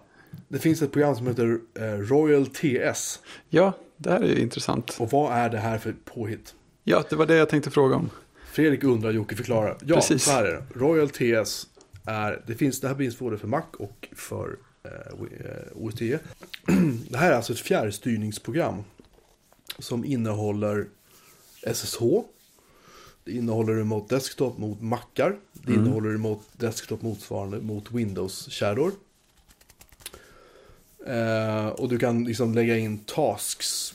Det finns ett program som heter eh, Royal TS. ja, det här är ju intressant. Och vad är det här för påhitt? Ja, det var det jag tänkte fråga om. Fredrik undrar, Jocke förklarar. Ja, Precis. så här är det. Royal TS är, det finns, det här finns både för Mac och för eh, Wi- eh, OS 10. Det här är alltså ett fjärrstyrningsprogram som innehåller SSH. Det innehåller remote desktop mot Macar. Det Mm. innehåller remote desktop motsvarande mot Windows-kärror. Eh, och du kan liksom lägga in tasks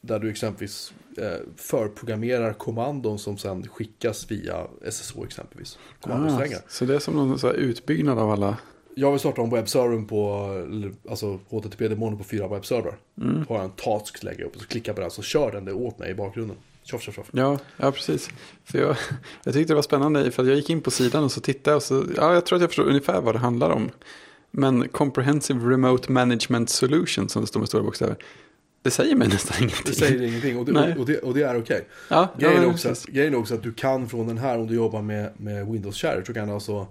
där du exempelvis eh, förprogrammerar kommandon som sen skickas via SSH exempelvis. Ah, så det är som någon så utbyggnad av alla. Jag vill starta en webbserver på, alltså HTTP-demoner på fyra webbserver. Mm. Har jag en task lägger jag upp och så klickar på den så kör den det åt mig i bakgrunden. Tjoff, tjoff, tjoff. Ja, ja precis. För jag, jag tyckte det var spännande för att jag gick in på sidan och så tittade jag och så, ja, jag tror att jag förstår ungefär vad det handlar om. Men Comprehensive Remote Management Solution som det står med stora bokstäver, det säger mig nästan ingenting. Det säger ingenting och det, och det, och det är okej. Ja, Grejen, ja, är också, grejen är också att du kan från den här, om du jobbar med, med så kan du alltså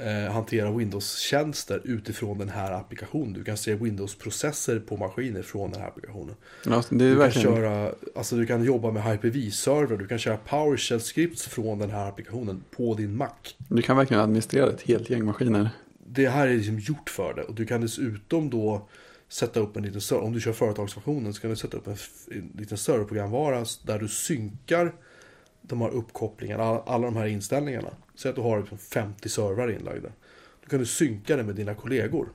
eh, hantera Windows-tjänster utifrån den här applikationen. Du kan se Windows-processer på maskiner från den här applikationen. Ja, Du kan, verkligen, köra, alltså du kan jobba med Hyper-V-server, du kan köra PowerShell-scripts från den här applikationen på din Mac. du kan verkligen administrera ett helt gäng maskiner. Det här är liksom gjort för det och du kan dessutom då sätta upp en liten server. Om du kör företagsversionen så kan du sätta upp en, en liten serverprogramvara där du synkar de här uppkopplingarna, all- alla de här inställningarna. Säg att du har liksom 50 servrar inlagda. Då kan du synka det med dina kollegor.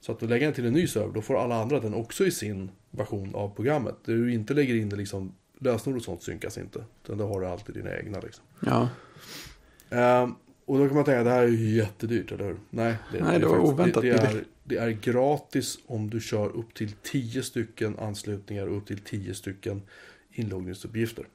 Så att du lägger den till en ny server, då får alla andra den också i sin version av programmet. Du inte lägger in det liksom, lösenord och sånt synkas inte. Utan då har du alltid dina egna liksom. Ja, Ehm, och då kan man tänka det här är ju jättedyrt, eller hur? Nej, det, Nej, det var faktiskt- oväntat Det, det, är, det är gratis om du kör upp till 10 stycken anslutningar och upp till 10 stycken inloggningsuppgifter.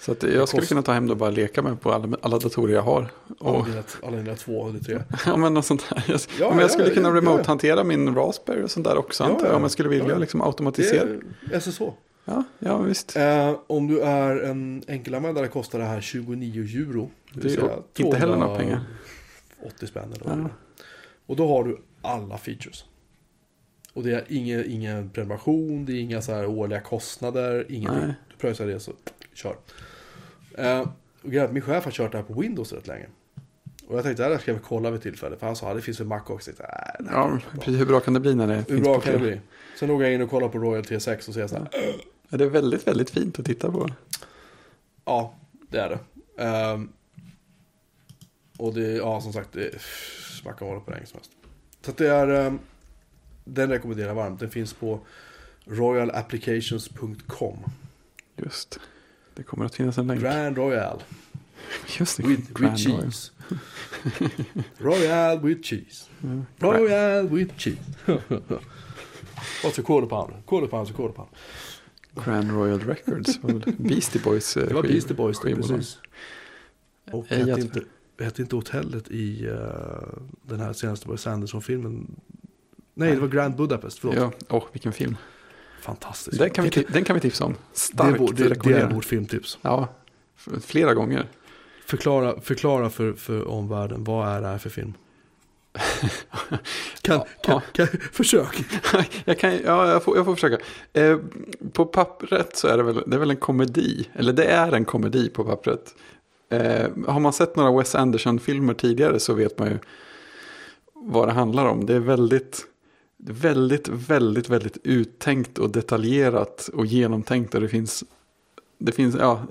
Så att jag skulle kunna ta hem det och bara leka med på alla, alla datorer jag har. Alla Och, dina, alla dina två eller tre. ja, men något sånt där. Jag, Ja, men jag ja, skulle kunna ja, ja. remote-hantera min Raspberry och sånt där också. Ja, jag, ja. om jag skulle vilja Ja, ja. liksom Det automatisera. är SSH. Ja, ja, visst. Eh, om du är en enkelanvändare kostar det här 29 euro. Det är inte heller några pengar. 80 spänn eller det Ja. Och då har du alla features. Och det är ingen, ingen prenumeration, det är inga så här årliga kostnader, ingenting. Nej. Du pröjsar det så kör. Eh, och grejen är min chef har kört det här på Windows rätt länge. Och jag tänkte att det här ska vi kolla vid tillfälle. För han sa det finns för Mac också. Tänkte, "Nej, det här Ja, precis. Hur bra kan det bli när det bra." Hur finns bra på kan det bli? Sen låg jag in och kollade på Royal T6 och säger så här. Ja, det är väldigt, väldigt fint att titta på. Ja, det är det. Ehm, och det, ja som sagt, det, man kan hålla på länge som helst. Så att det är, ehm, den rekommenderar jag varmt. Den finns på royalapplications.com. Just. Det kommer att finnas en länk. Grand Royal Just det. with, with Grand Royal. cheese. Royal with cheese. Royal with cheese. What's a quarter pounder? Quarter pounds a quarter pound. Grand Royal Records. Beastie Boys eh, Det var Beastie Boys, det, precis. Och Eh, hette jag inte, hette inte hotellet i eh, den här senaste Wes Anderson-filmen? Nej, det var Grand Budapest, förlåt. Ja, åh vilken film. Fantastiskt. Den kan, vi, den kan vi tipsa om. det, Starkt är vår, det, det är vårt filmtips. Ja, flera gånger. Förklara, förklara för, för omvärlden, vad är det här för film? Kan, kan, kan, försök. jag, kan, ja, jag, får, jag får försöka. Eh, på pappret så är det väl, det är väl en komedi. Eller det är en komedi på pappret. Eh, har man sett några Wes Anderson-filmer tidigare så vet man ju vad det handlar om. Det är väldigt, väldigt, väldigt, väldigt uttänkt och detaljerat och genomtänkt. Och det finns, det finns, ja,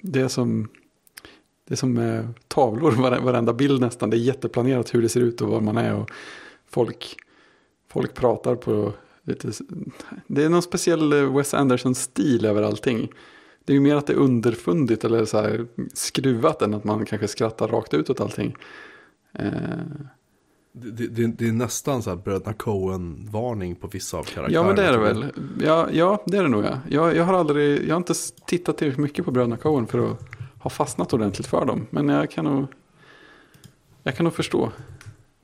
det är som, det är som eh, tavlor, varenda bild nästan. Det är jätteplanerat hur det ser ut och var man är. Och folk, folk pratar på lite, det är någon speciell eh, Wes Anderson-stil över allting. Det är ju mer att det är underfundigt eller så här skruvat än att man kanske skrattar rakt ut åt allting. Eh, det, det, det är nästan så här Bröderna Coen-varning på vissa av karaktärerna. ja men det är det väl. Ja, ja det är det nog ja. Jag, jag har aldrig, jag har inte tittat tillräckligt mycket på Bröderna Coen för att ha fastnat ordentligt för dem. Men jag kan nog, jag kan nog förstå,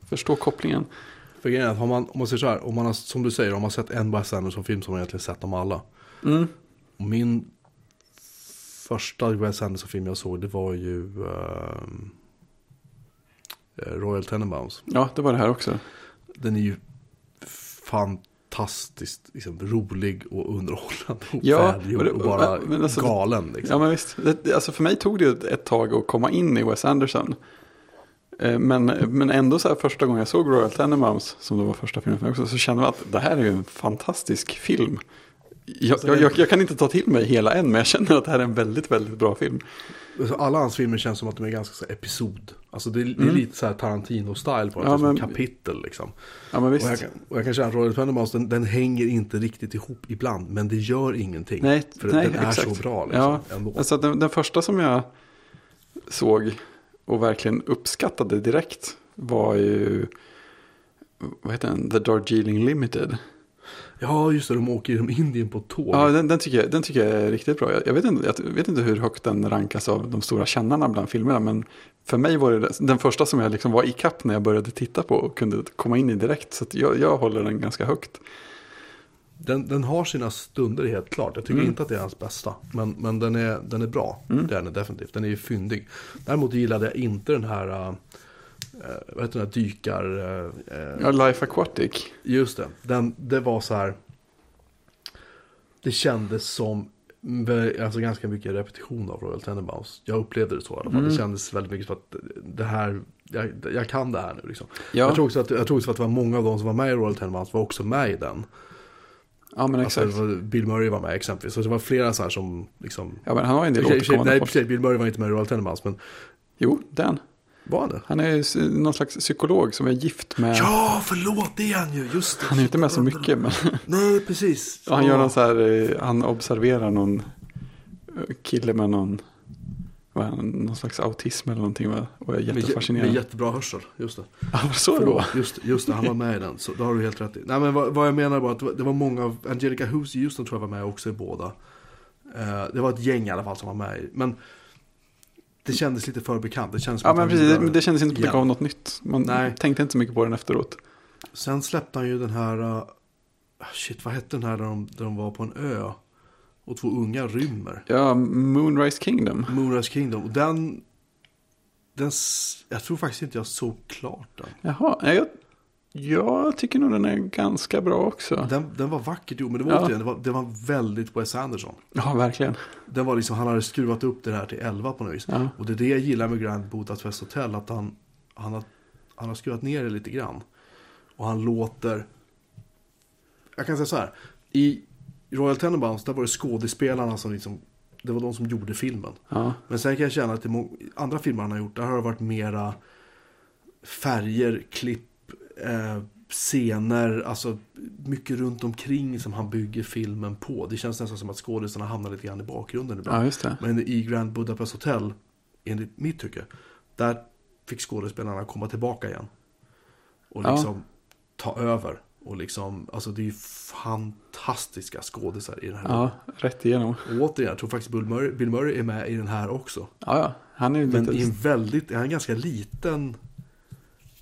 förstå kopplingen. För grejen är att har man, om man säger så här, om man har, som du säger, om man har sett en Wes Anderson-film har man egentligen sett dem alla. Mm. Min första Wes Anderson-film jag såg, det var ju eh, Royal Tenenbaums. Ja, det var det här också. Den är ju fantastiskt liksom, rolig och underhållande och Ja, välgjord och bara men alltså- galen. Liksom. Ja men visst, det, alltså för mig tog det ett tag att komma in i Wes Anderson. Eh, Men, men ändå så här första gången jag såg Royal Tenenbaums, som då var första filmen för mig också, så kände jag att det här är ju en fantastisk film. Jag, Alltså, jag, jag, kan inte ta till mig hela än, men jag känner att det här är en väldigt, väldigt bra film. Alltså, Alla hans filmer känns som att de är ganska så här, episod. Alltså det är, det är Mm. lite så här Tarantino-style på det, Ja, men- kapitel liksom. Ja men Och jag, visst. kan, och jag kan känna att Royal Tenenbaums, den, den hänger inte riktigt ihop ibland, men det gör ingenting. Nej, För nej, den är exakt. så bra liksom, Ja, ändå. Alltså den, den första som jag såg och verkligen uppskattade direkt var ju, vad heter den, The Darjeeling Limited. Ja, just det, de åker genom Indien på tåg. Ja, den, den, tycker jag, den tycker jag är riktigt bra. Jag, vet inte, jag vet inte hur högt den rankas av de stora kännarna bland filmerna. Men för mig var det den- första som jag liksom var i kapp när jag började titta på och kunde komma in i direkt. Så jag, jag håller den ganska högt. Den, den har sina stunder helt klart. Jag tycker Mm. inte att det är hans bästa. Men, men den, är, den är bra. Mm. Det är den definitivt. Den är ju fyndig. Däremot gillade jag inte den här, äh, vad heter den här dykar... Äh, Ja, Life Aquatic. Just det. Den, det var så här. Det kändes som alltså ganska mycket repetition av Royal Tenenbaums. Jag upplevde det så i alla fall. Mm. Det kändes väldigt mycket som att det här, jag, jag kan det här nu liksom. Ja, Jag tror också att, jag tror också att det var många av de som var med i Royal Tenenbaums var också med i den. ja men Alltså, exakt. var, Bill Murray var med exempelvis. Så det var flera så här som liksom... Ja, men han har ju en del återkommande Nej, sig, Bill Murray var inte med i Royal Tenenbaums, men Jo, den. Var han det? Han är någon slags psykolog som är gift med... Ja, förlåt, det är han ju, just det. Han är inte med så mycket, men Nej, precis. och han gör någon så här, eh, han observerar någon eh, kille med någon, vad någon slags autism eller någonting va? och är jättefascinerad. med jättebra hörsel, just det. Ja, var det så? Förlåt, just, just det, han var med i den. Så då har du helt rätt i. Nej men vad, vad jag menar var att det var, det var många av, Angelica Houston Houston tror jag var med också i båda. Eh, det var ett gäng i alla fall som var med i. Men det kändes lite för bekant. Det kändes som Ja att men precis, det, det kändes inte mycket igen. av något nytt. Man Nej. tänkte inte så mycket på den efteråt. Sen släppte han ju den här, uh, shit vad hette den här där de, där de var på en ö? Och två unga rymmer. Ja, Moonrise Kingdom. Moonrise Kingdom. Och den, den, jag tror faktiskt inte jag såg klart den. Jaha, jag, jag tycker nog den är ganska bra också. Den, den var vackert gjord, men det var Ja. återigen, det var, det var väldigt Wes Anderson. Ja, verkligen. Den var liksom, han hade skruvat upp det här till 11 på något vis. Ja. Och det är det jag gillar med Grand Budapest Hotel, att han, han, har, han har skruvat ner det lite grann. Och han låter... Jag kan säga så här. I Royal Tenenbaums, där var det skådespelarna som liksom... Det var de som gjorde filmen. Ja, Men sen kan jag känna att i andra filmer han har gjort, där har det varit mera färger, klipp, eh, scener, alltså mycket runt omkring som han bygger filmen på. Det känns nästan som att skådespelarna hamnar lite grann i bakgrunden ibland. ja just det. Men i Grand Budapest Hotel, enligt mitt tycke, där fick skådespelarna komma tillbaka igen. Och Ja. liksom ta över. Och liksom, alltså det är ju fantastiska skådisar i den här. Ja, rätt igenom. Och återigen, jag tror faktiskt Bill Murray, Bill Murray är med i den här också. Ja, ja. Han är Men lite... i en väldigt, han är en ganska liten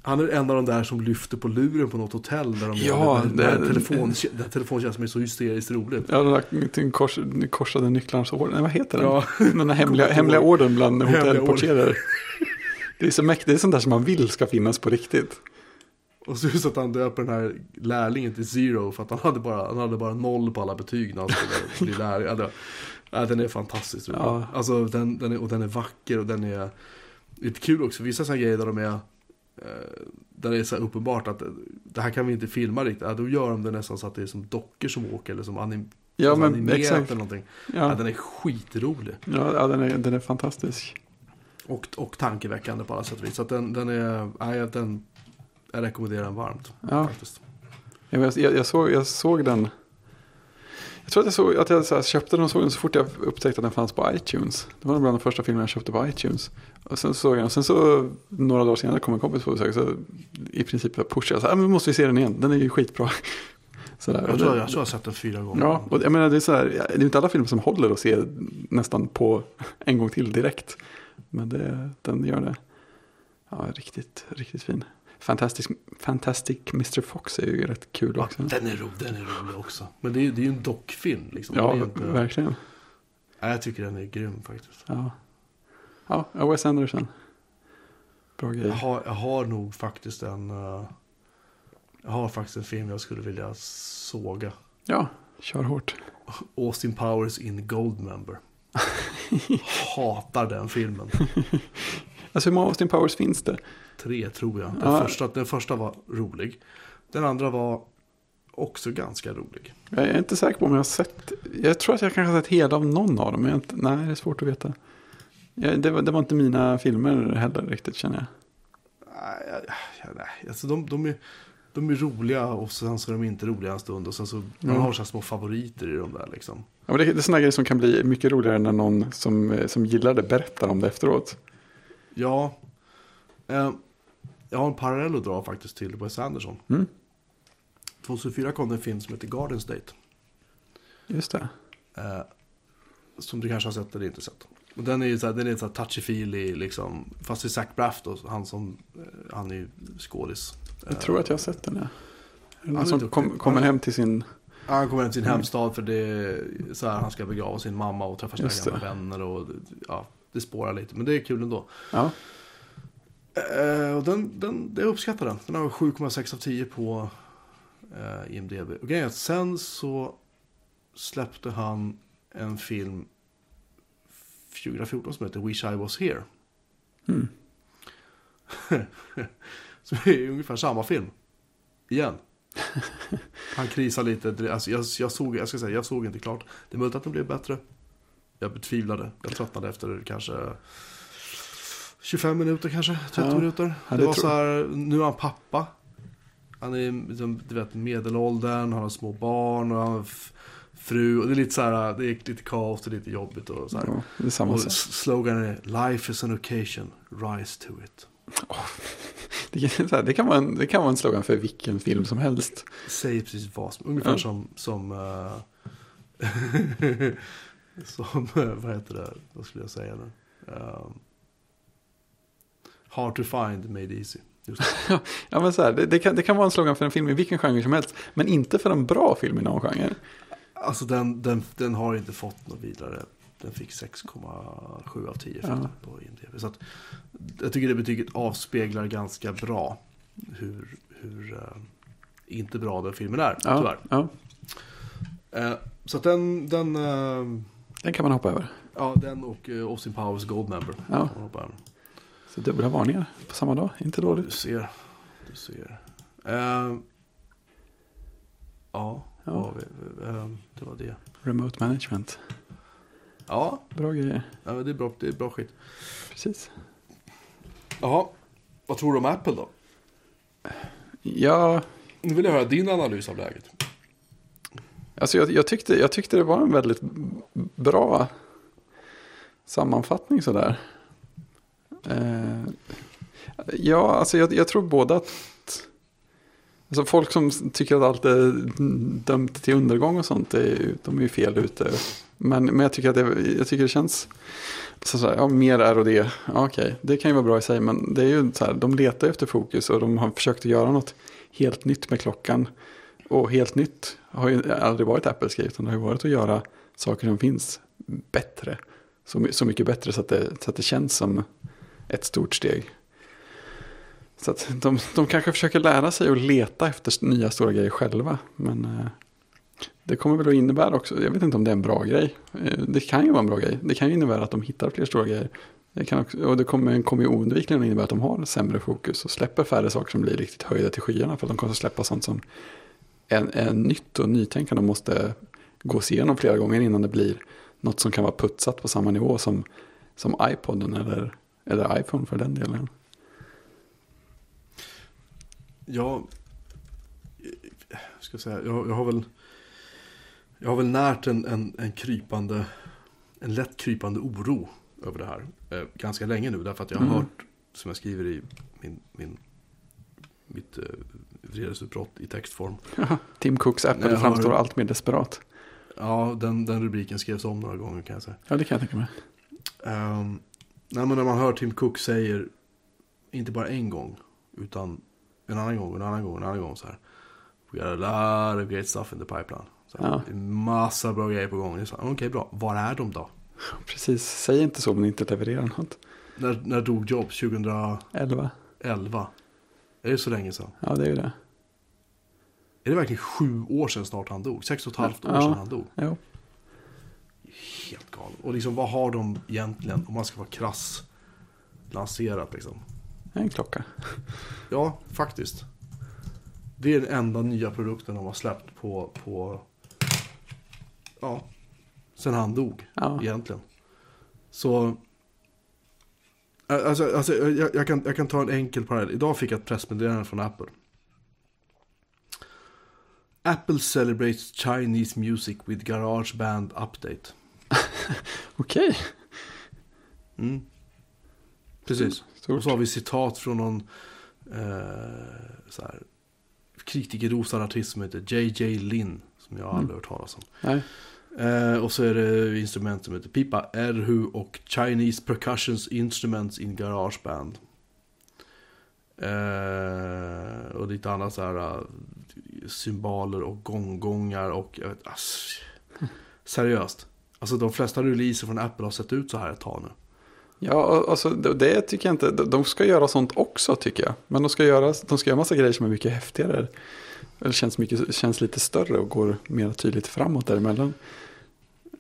han är en av de där som lyfter på luren på något hotell där de Ja, där, det- där, telefon, där telefonkänns som är så hysteriskt roligt. Ja, den där kors, korsade nycklarnas orden. Nej, Vad heter den? Ja. Den där hemliga, hemliga orden bland Hemliga hotellportierer. Det är så mäktigt. Det är sånt där som man vill ska finnas på riktigt. Och så just att han döper den här lärlingen till Zero för att han hade bara, han hade bara noll på alla betyg när han skulle bli lärling. Det- ja, den är fantastiskt rolig. Ja. Alltså, den, den är, och den är vacker och den är lite kul också. Vissa sådana grejer där de är där det är så uppenbart att eh, det här kan vi inte filma riktigt. Ja, då gör de det nästan så att det är som dockor som åker eller som anim, Ja, alltså animerat exakt. eller någonting. Ja. Ja, den är skitrolig. ja, ja den, är, den är fantastisk. Och, och tankeväckande på alla sätt och vis. Så den, den är, nej, den, jag rekommenderar den varmt. Ja. Faktiskt. Jag, jag, såg, jag såg den. Jag tror att jag, såg, att jag så köpte den och såg den så fort jag upptäckte att den fanns på iTunes. Det var bland de första filmerna jag köpte på iTunes. Och sen såg jag den. Och sen så några dagar senare kom en kompis på besök. Så i princip pushade jag så här, "Ah, men måste vi se den igen. Den är ju skitbra. Så där. Jag tror, det- jag tror jag har sett den fyra gånger. Ja, och jag menar det är så här, det är inte alla filmer som håller att se nästan på en gång till direkt. Men det, den gör det. Ja, riktigt, riktigt fin. Fantastic, Fantastic Mr. Fox är ju rätt kul Ja, också. den, är ro, den är rolig också. Men det är, det är ju en dockfilm. Liksom. Ja, inte, verkligen. nej, jag tycker den är grym faktiskt. Ja. ja, Wes Anderson. Bra Jag grej. har, jag har nog faktiskt en... eh, jag har faktiskt en film jag skulle vilja såga. Ja, kör hårt. Austin Powers in Goldmember. Hatar den filmen. Alltså hur många Austin Powers finns det? Tre tror jag. Den, Ja. första, den första var rolig. Den andra var också ganska rolig. Jag är inte säker på om jag har sett. Jag tror att jag kanske har sett hela av någon av dem. Men jag, inte- nej, det är svårt att veta. Ja, det, var, det var inte mina filmer heller riktigt känner jag. Nej, jag- jag- nej. Alltså, de, de, är, de är roliga och sen så är de inte roliga en stund. Och sen så man Mm. har så små favoriter i de där liksom. Ja, men det, det är sådana grejer som kan bli mycket roligare när någon som, eh, som gillar det berättar om det efteråt. Ja, eh, jag har en parallell att dra faktiskt till Wes Anderson. Mm. 2004 kom det en film som heter Garden State. Just det. Eh, som du kanske har sett eller inte sett. Och den är ju så här, den är så touchy-feely liksom. Fast det är Zach Braff då, han som, eh, han är ju skådis. Jag tror att jag har sett den. Ja. Är som kom, kommer hem till sin... Han kommer hem till sin hemstad för det är så här, han ska begrava sin mamma och träffa sina gamla vänner. Och, ja, det spårar lite, men det är kul ändå. Ja, Eh, och den, den, jag uppskattar den. Den har 7,6 av 10 på eh, IMDB. Och grejen är att sen så släppte han en film 2014 som heter Wish I Was Here. mm. som är ungefär samma film. Igen. Han krisar lite. Alltså jag, jag, såg, jag ska säga, jag såg inte klart. Det är möjligt att den blev bättre. Jag betvivlade. Jag tröttnade efter kanske 25 minuter kanske, 30 Ja. minuter. Ja, det, det var så här, nu är han pappa. Han är liksom, du vet, medelåldern, han har små barn och han har fru. Och det är lite så här, det är lite kaos, är lite jobbigt och så här. ja, det är samma Och sloganen är Life is an occasion, rise to it. Det, kan- här, det, kan vara en, det kan vara en slogan för vilken film som helst. Säger precis vad som, ungefär Ja. som, som eh, Som, vad heter det, vad skulle jag säga nu? Um, hard to find, made easy. Ja, men så här, det, det, kan, det kan vara en slogan för en film i vilken genre som helst. Men inte för en bra film i någon genre. Alltså den, den, den har inte fått något vidare. Den fick 6,7 av 10 Ja. på IMDb. Så att, jag tycker det betyget avspeglar ganska bra hur, hur eh, inte bra den filmen är, Ja, tyvärr. ja, Eh, så att den, den, eh, den kan man hoppa över. ja, den och eh, Austin Powers Goldmember. Ja. Så dubbla varningar på samma dag, inte Du dåligt. ser. Du ser. Eh, ja, Ja. vi? Eh, det var det. Remote management, Ja, bra grejer. ja det, är bra, det är bra skit. Precis. Jaha, vad tror du om Apple då? Ja, Nu vill jag höra din analys av läget alltså jag, jag, tyckte, jag tyckte det var en väldigt bra sammanfattning sådär. Eh, ja, alltså jag, jag tror båda att Alltså folk som tycker att allt är dömt till undergång och sånt, är, de är ju fel ute. Men, men jag, tycker att det, jag tycker det känns, så här, ja, mer är och det. Ja, okej, det kan ju vara bra i sig, men det är ju så här, de letar efter fokus och de har försökt att göra något helt nytt med klockan. Och helt nytt har ju aldrig varit Apples grej, utan det har ju varit att göra saker som finns bättre. Så, så mycket bättre så att, det, så att det känns som ett stort steg. Så att de, de kanske försöker lära sig att leta efter nya stora grejer själva. Men eh, det kommer väl att innebära också, jag vet inte om det är en bra grej. Eh, det kan ju vara en bra grej. Det kan ju innebära att de hittar fler stora grejer. Det kan också, och det kommer, kommer ju oundvikligen att innebära att de har sämre fokus och släpper färre saker som blir riktigt höjda till skyarna. För att de kommer att släppa sånt som är, är nytt och nytänkande måste gås igenom flera gånger innan det blir något som kan vara putsat på samma nivå som, som iPoden eller, eller iPhone för den delen. Eh, ska jag säga, jag, jag har väl, jag har väl närt en, en, en krypande, en lätt krypande oro över det här. Eh, ganska länge nu, därför att jag har Mm. hört, som jag skriver i min, min, mitt eh, vredesutbrott i textform. Tim Cooks Apple Jag har- framstår allt mer desperat. Ja, den, den rubriken skrevs om några gånger kan jag säga. Ja, det kan jag tänka mig. Um, nej, men när man hör Tim Cook säger, inte bara en gång, utan en annan gång, en annan gång, en annan gång så här. We got a lot of great stuff in the pipeline. Så här, Ja. Massa bra grejer på gång. Okej, bra. Var är de då? Precis, säg inte så om ni inte levererar något. När, när dog Jobs? 2011? 11. Är det så länge sedan? Ja, det är ju det. Är det verkligen sju år sedan snart han dog? Sex och ett halvt år Ja. sedan han dog? Jo. Helt galet. Och liksom vad har de egentligen, om man ska vara krass, lanserat liksom? En klocka. Ja, faktiskt. Det är den enda nya produkten de har släppt på, på ja, sen han dog Ja. egentligen. Så, alltså, alltså jag, jag, kan, jag kan ta en enkel parallell. Idag fick jag ett pressmeddelande från Apple. Apple celebrates Chinese music with GarageBand update. Okej. Mm. Precis. Och Stort. så har vi citat från någon eh, så här, kritikerrosad artist som heter JJ Lin. Som jag aldrig hört talas om. Nej. Eh, och så är det instrument som heter pipa, erhu och Chinese percussions instruments in garageband. Eh, och lite annat så här eh, cymbaler och gonggongar och jag vet, ass, seriöst. Alltså de flesta releaser från Apple har sett ut så här ett tag nu. Ja, alltså, det tycker jag inte. De- De ska göra sånt också tycker jag. Men de ska göra, de ska göra massa grejer som är mycket häftigare. Eller känns, mycket, känns lite större och går mer tydligt framåt däremellan.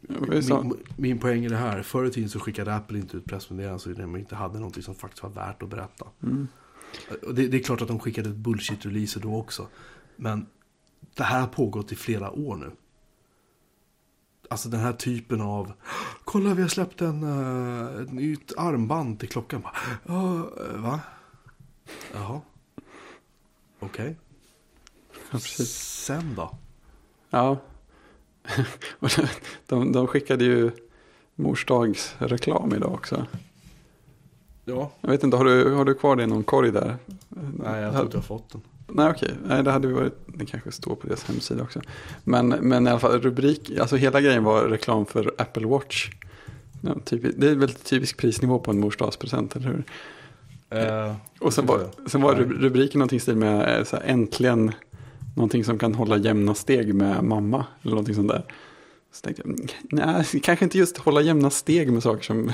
Är Min, min poäng i det här, förr i tiden så skickade Apple inte ut pressmeddelanden så de inte hade någonting som faktiskt var värt att berätta. Mm. Det, det är klart att de skickade ett bullshit-releaser då också. Men det här har pågått i flera år nu. Alltså den här typen av Kolla vi har släppt en, uh, ett nytt armband till klockan. "Ja, eh, va? Jaha. Okej. Precis. Sen då? Ja. De, de skickade ju morsdagsreklam idag också. Ja. Jag vet inte, har du, har du kvar det i någon korg där? Nej, jag tror inte jag har fått den. Nej, okej. Nej, det hade ju varit det kanske står på deras hemsida också. Men, men i alla fall rubrik, alltså hela grejen var reklam för Apple Watch. Ja, typ, det är väl typisk prisnivå på en morsdagspresent, eller hur? Eh, Och sen var, sen var rubriken någonting i stil med eh, så här, äntligen någonting som kan hålla jämna steg med mamma. Eller någonting sånt där. Så tänkte jag, nej, kanske inte just hålla jämna steg med saker som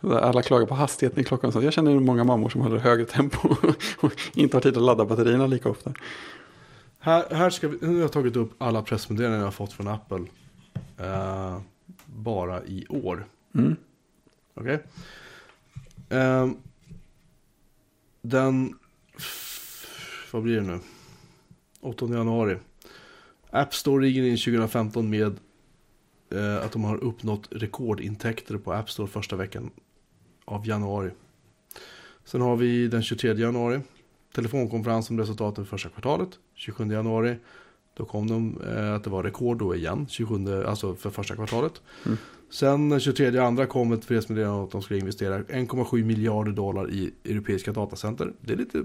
alla klagar på hastigheten i klockan. Så jag känner många mammor som håller högre tempo och inte har tid att ladda batterierna lika ofta. Här, här ska vi, nu har jag tagit upp alla pressmeddelanden jag har fått från Apple. Eh, bara i år. Mm. Okej? Ehm, den... f- Vad blir det nu? 8 januari. App Store ringer in 2015 med eh, att de har uppnått rekordintäkter på App Store första veckan av januari. Sen har vi den 23 januari. Telefonkonferens om resultaten för första kvartalet. 27 januari. Då kom de eh, att det var rekord då igen. 27, alltså för första kvartalet. Mm. Sen den 23 andra kom ett fredsmeddelande att de skulle investera 1,7 miljarder dollar i europeiska datacenter. Det är lite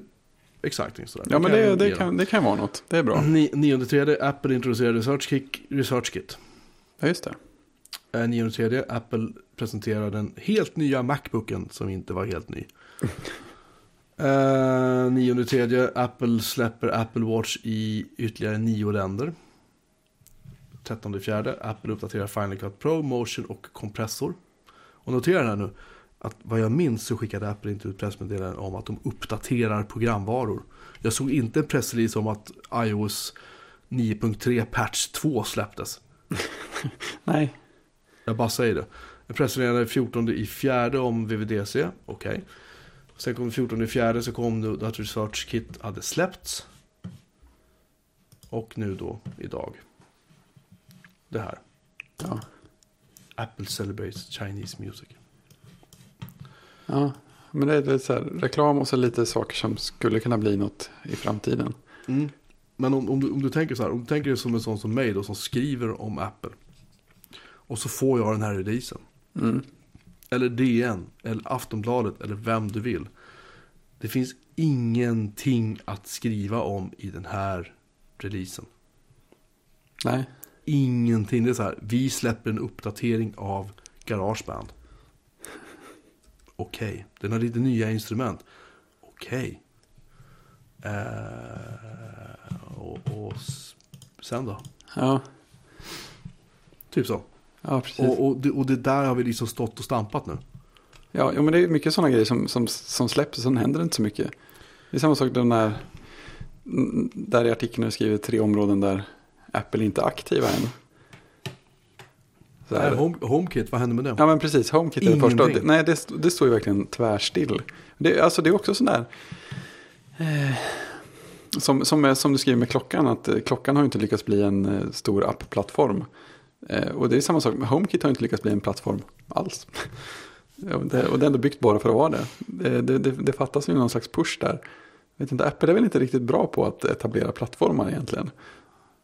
exciting sådär. Ja, men det, det, kan, det kan vara något. Det är bra. Ni- 9 tredje Apple introducerar Research Kit. Research Kit. Ja, just det. Eh, 9 tredje Apple presenterar den helt nya Macbooken som inte var helt ny. Eh, 9 tredje Apple släpper Apple Watch i ytterligare nio länder. 13 fjärde Apple uppdaterar Final Cut Pro, Motion och kompressor. Och notera här nu att vad jag minns så skickade Apple inte ut pressmeddelanden om att de uppdaterar programvaror. Jag såg inte en pressrelease om att iOS 9.3 patch 2 släpptes. Nej, Jag bara säger det. En pressmeddelande 14 i fjärde om VVDC, okej. Sen kom 14 i fjärde så kom nu att Research Kit hade släppts. Och nu då, idag. Det här. ja. Apple celebrates Chinese music. Ja. Men det är lite så här, reklam och så lite saker som skulle kunna bli något i framtiden. Mm. Men om, om, du, om du tänker så här, om du tänker dig som en sån som mig då som skriver om Apple. Och så får jag den här releasen. Mm. Eller DN, eller Aftonbladet, eller vem du vill. Det finns ingenting att skriva om i den här releasen. Nej, Ingenting. Det är så här, vi släpper en uppdatering av Garageband. Okej, den har lite nya instrument. Okej. Eh, och, och sen då? ja, Typ så. ja precis. Och, och, det, och det där har vi liksom stått och stampat nu. Ja, jo, men det är mycket sådana grejer som, som, som släpps och sen händer det inte så mycket. Det är samma sak den där, där i artikeln du skriver tre områden där Apple inte är aktiva än. Nej, Home, HomeKit, vad hände med det? Ja men precis, HomeKit är det första. Det- Nej, det, det står ju verkligen tvärstill. Det, alltså det är också sån där, eh, som, som, som du skriver med klockan, att eh, klockan har inte lyckats bli en eh, stor appplattform. Eh, och det är samma sak, HomeKit har inte lyckats bli en plattform alls. Och det, är ändå byggt bara för att vara det. Det, det, det, det fattas ju någon slags push där. Jag vet inte, Apple är väl inte riktigt bra på att etablera plattformar egentligen.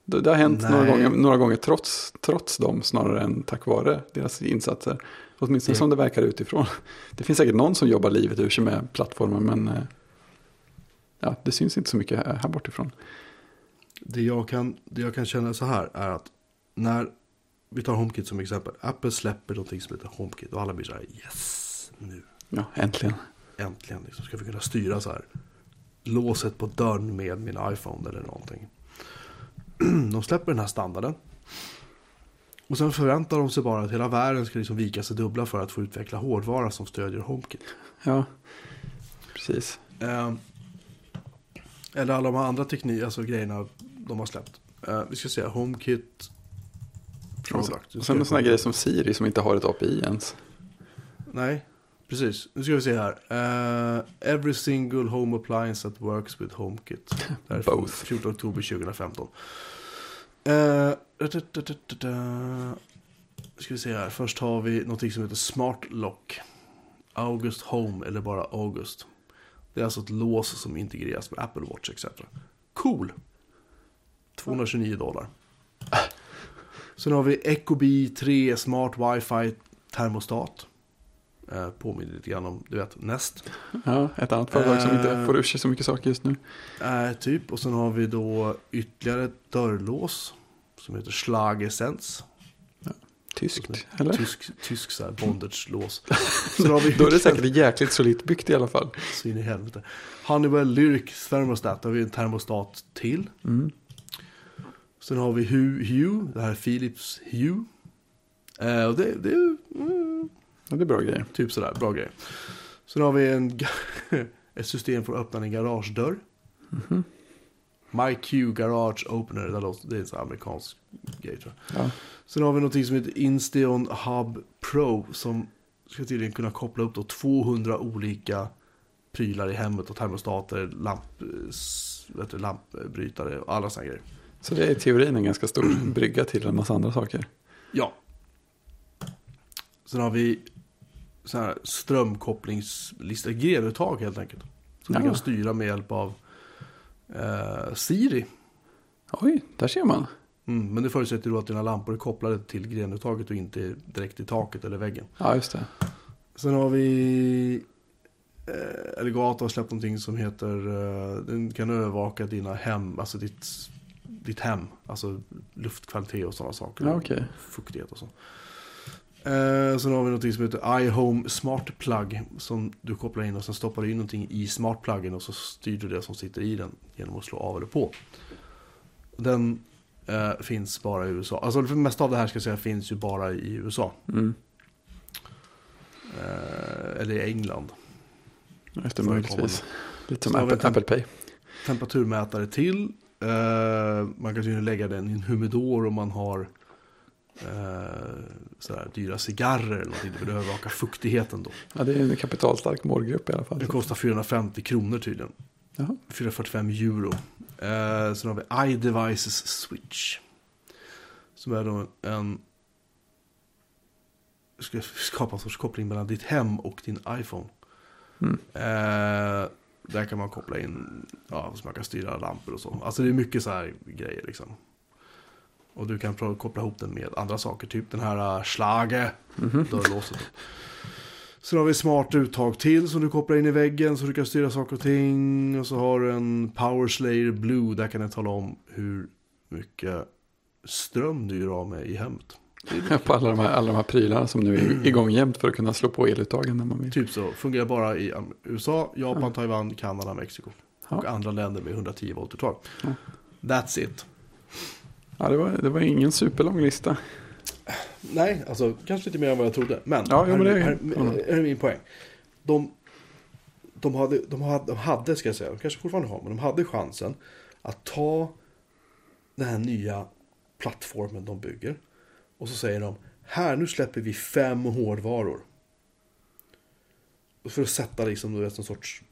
Det, det har hänt några gånger, några gånger trots, trots dem snarare än tack vare deras insatser. Åtminstone Det- som det verkar utifrån. Det finns säkert någon som jobbar livet ur sig med plattformar men eh, ja, det syns inte så mycket här, här bortifrån. Det jag, kan, det jag kan känna så här är att när vi tar HomeKit som exempel. Apple släpper någonting som heter HomeKit och alla blir så här yes, nu Ja, äntligen. äntligen liksom, ska vi kunna styra så här låset på dörren med min iPhone eller någonting. De släpper den här standarden. Och sen förväntar de sig bara att hela världen ska liksom vika sig dubbla för att få utveckla hårdvara som stödjer HomeKit. Ja, precis. Eh, eller alla de här andra teknik, alltså grejerna de har släppt. Eh, vi ska se, HomeKit Product. och sen en sån här grej som Siri som inte har ett API ens. Nej, precis. Nu ska vi se här. Eh, every single home appliance that works with HomeKit. Both. 14 oktober 2015. Uh, da, da. Ska vi se här. Först har vi någonting som heter Smart Lock. August Home eller bara August. Det är alltså ett lås som integreras med Apple Watch etc. Cool! 229 dollar. Sen har vi Ecobee 3 Smart Wi-Fi termostat. Eh, påminner lite grann om, du vet, Nest. Ja, ett annat företag som inte Eh. får ur sig så mycket saker just nu. Eh, typ, och sen har vi då ytterligare ett dörrlås. Som heter Schlagesens. Tyskt, eller? Tysk, tysk så här bondage-lås. Har vi Då är det säkert jäkligt solitt byggt i alla fall. Så in i helvete. Lyric Thermostat. Där har vi en termostat till. Mm. Sen har vi Hue, Hue det här är Philips Hue. Eh, och det, det är mm, Ja, det är bra grejer. typ sådär, bra grej. Sen har vi en, ett system för att öppna en garagedörr. Mhm. MyQ Garage Opener, det är en sån amerikansk grej tror jag. Ja. Sen har vi någonting som heter Insteon Hub Pro som ska tydligen kunna koppla upp då 200 olika prylar i hemmet och termostater, lamp, vet du, lampbrytare och alla sådana grejer. Så det är i teorin en ganska stor brygga till en massa andra saker. Ja. Sen har vi så här strömkopplingslista, grenuttag helt enkelt. Som Ja. vi kan styra med hjälp av eh, Siri. Oj, där ser man. Mm, men det förutsätter då att dina lampor är kopplade till grenuttaget och inte direkt i taket eller väggen. Ja, just det. Sen har vi eh, Elgato har släppt någonting som heter eh, Den kan övervaka dina hem, alltså ditt, ditt hem. Alltså luftkvalitet och sådana saker. Ja, okej. Fuktighet och så. Eh, sen har vi någonting som heter iHome Smart Plug. Som du kopplar in och sen stoppar du in någonting i Smart Pluggen och så styr du det som sitter i den genom att slå av eller på. Den eh, finns bara i USA. Alltså det mesta av det här ska jag säga finns ju bara i USA. Mm. Eh, eller i England. Efter möjligtvis. Lite som Apple, Apple Pay. Temperaturmätare till. Eh, man kan ju lägga den i en humidor om man har eh, sådär dyra cigarrer eller någonting. Du vill övervaka fuktigheten då. Ja, det är en kapitalstark målgrupp i alla fall. Det kostar 450 kronor tydligen. Jaha. 445 euro. Eh, sen har vi iDevices Switch. Som är då en... Ska skapa en sorts koppling mellan ditt hem och din iPhone. Mm. Eh, där kan man koppla in, ja, så man kan styra lampor och så. Alltså det är mycket så här grejer liksom. Och du kan koppla ihop den med andra saker, typ den här uh, Schlage, Mhm. dörrlåset. Sen har vi smart uttag till som du kopplar in i väggen så du kan styra saker och ting. Och så har du en Power Slayer Blue, där kan den tala om hur mycket ström du gör av med i hemmet. På alla de, här, alla de här prylarna som nu är igång jämt för att kunna slå på eluttagen när man vill. Typ så, fungerar bara i USA, Japan, Taiwan, Kanada, Mexiko. Ja. Och andra länder med 110 volt uttag. Ja. That's it. Ja, det var, det var ingen superlång lista. Nej, alltså kanske lite mer än vad jag trodde. Men, Ja, här, men det är- här, här är min poäng. De, de, hade, de, hade, de hade, ska jag säga, de kanske fortfarande har, men de hade chansen att ta den här nya plattformen de bygger. Och så säger de, här nu släpper vi fem hårdvaror. För att sätta liksom, du vet, någon sorts,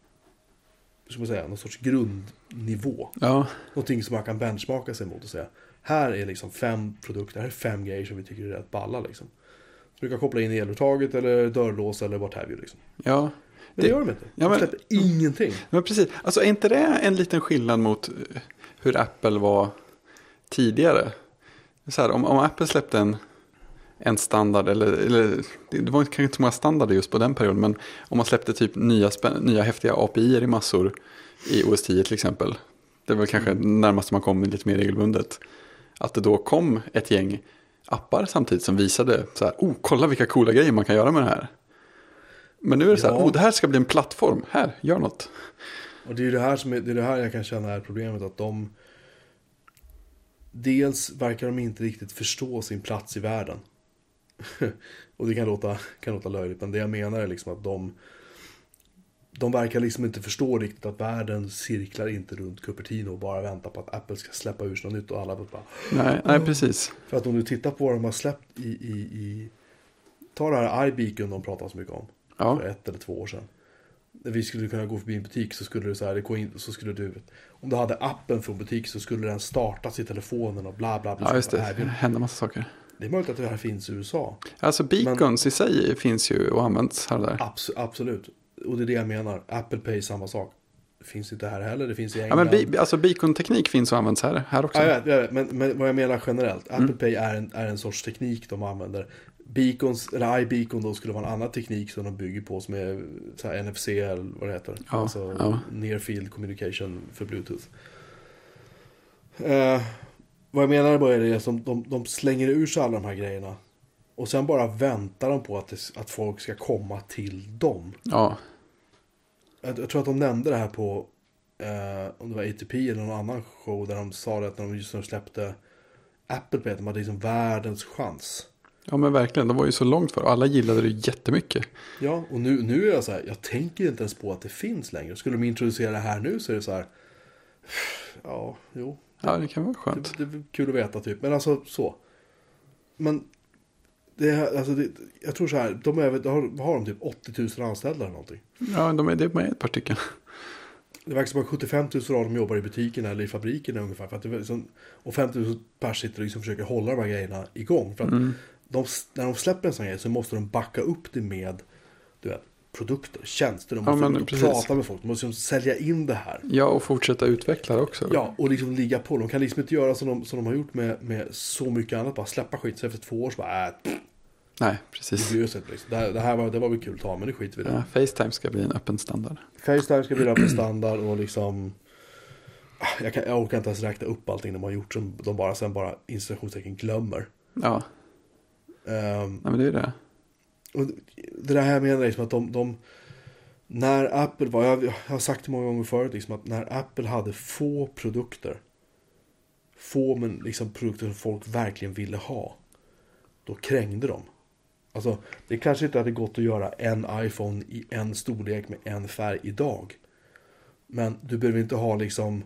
hur ska man säga, någon sorts grundnivå. Ja, Någonting som man kan benchmarka sig mot och säga. Här är liksom fem produkter, här är fem grejer som vi tycker är rätt balla liksom. Så du kan koppla in eluttaget eller dörrlås eller what have you liksom. ja. Men det, Det- gör de inte. De Ja, men- släpper ingenting. Men precis, alltså är inte det en liten skillnad mot eh, hur Apple var tidigare? Så här, om, om Apple släppte en, en standard, eller, eller det var kanske inte så många standarder just på den perioden, men om man släppte typ nya, nya häftiga API i massor i OS 10 till exempel. Det var kanske närmast man kom lite mer regelbundet. Att det då kom ett gäng appar samtidigt som visade så här, oh, kolla vilka coola grejer man kan göra med det här. Men nu är det så här, Ja. oh, det här ska bli en plattform, här, gör något. Och det är det här som är, det är det här jag kan känna är problemet att de Dels verkar de inte riktigt förstå sin plats i världen. och det kan låta, kan låta löjligt, men det jag menar är liksom att de de verkar liksom inte förstå riktigt att världen cirklar inte runt Cupertino och bara väntar på att Apple ska släppa ur sig något nytt och alla bara Nej, nej precis. För att om du tittar på vad de har släppt i, i, i Ta det här iBeacon de pratar så mycket om Ja, för ett eller två år sedan. När vi skulle kunna gå förbi en butik så skulle du så här, gå in, så skulle du, om du hade appen från butik så skulle den startas i telefonen och bla bla bla. ja just det. här, Det händer massa saker. det är möjligt att det här finns i USA. Alltså beacons i sig finns ju och används här och där. Abs- absolut. Och det är det jag menar. Apple Pay samma sak. Det finns inte här heller, det finns i Ja, England. men bi- alltså beacon-teknik finns och används här, här också. Ja, jag vet, jag vet. Men, men vad jag menar generellt. Apple Mm. Pay är en, är en sorts teknik de använder. Beacons, eller iBeacon då skulle vara en annan teknik som de bygger på som är NFC eller vad det heter. Ja, alltså ja. near field communication för Bluetooth. Eh, vad jag menar bara är det som de, de slänger ur sig alla de här grejerna. Och sen bara väntar de på att, det, att folk ska komma till dem. Ja, Jag, jag tror att de nämnde det här på, eh, om det var ATP eller någon annan show, där de sa det att när de just när de släppte Apple på det, de hade liksom världens chans. ja men verkligen. De var ju så långt för alla gillade det jättemycket. Ja, och nu, nu är jag så här, jag tänker inte ens på att det finns längre. Skulle de introducera det här nu så är det så här, ja, jo, Ja, det kan vara skönt. det, det är kul att veta typ. Men alltså så. Men det, alltså det, jag tror så här, de är, har, har de typ 80 000 anställda eller någonting. Ja, de är, det är med ett par stycken. Det verkar som att 75 000 av dem jobbar i butiken eller i fabriken ungefär. För att det liksom, och 50 000 pers sitter och liksom försöker hålla de här grejerna igång. För att de, när de släpper en sån grej så måste de backa upp det med du vet, produkter, tjänster. De Ja, måste men och precis. prata med folk. De måste liksom sälja in det här. Ja, och fortsätta utveckla det också. Ja, och liksom ligga på. De kan liksom inte göra som de, som de har gjort med, med så mycket annat. Bara släppa skit. Så efter två år så bara, äh, Nej, det precis. så. Liksom. Det, här, det här var, det var väl kul att ta, men nu skiter vi i det. Ja, Facetime ska bli en öppen standard. Facetime ska bli öppen standard och liksom... Ah, Jag, kan, jag orkar inte ens räkna upp allting de har gjort som de bara sen bara institutionstecken glömmer. Ja, Ehm, nej, men det är det och det där här jag menar liksom att de, de när Apple var, jag, jag har sagt det många gånger förut, liksom att när Apple hade få produkter, få men liksom produkter som folk verkligen ville ha, då krängde de. Alltså, det kanske inte hade gått att göra en iPhone i en storlek med en färg idag. Men du behöver inte ha liksom,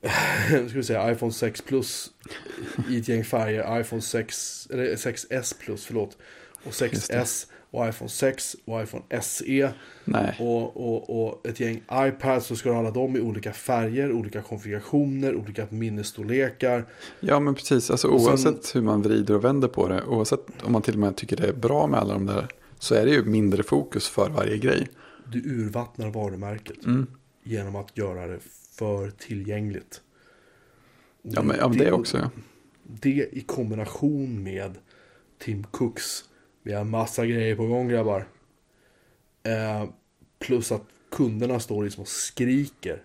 eh, ska vi säga, iPhone 6 Plus i ett gäng färger, iPhone 6, eller 6S Plus, förlåt, och Just det. 6S och iPhone 6 och iPhone SE och, och, och ett gäng iPads så ska du ha alla dem i olika färger, olika konfigurationer, olika minnesstorlekar. ja men precis. Alltså, Och sen- oavsett hur man vrider och vänder på det, oavsett om man till och med tycker det är bra med alla de där, så är det ju mindre fokus för varje grej. Du urvattnar varumärket Mm. genom att göra det för tillgängligt. Ja, men, ja, men det också. Ja. Det i kombination med Tim Cooks. Vi har massa grejer på gång grabbar. Eh, plus att kunderna står liksom och skriker.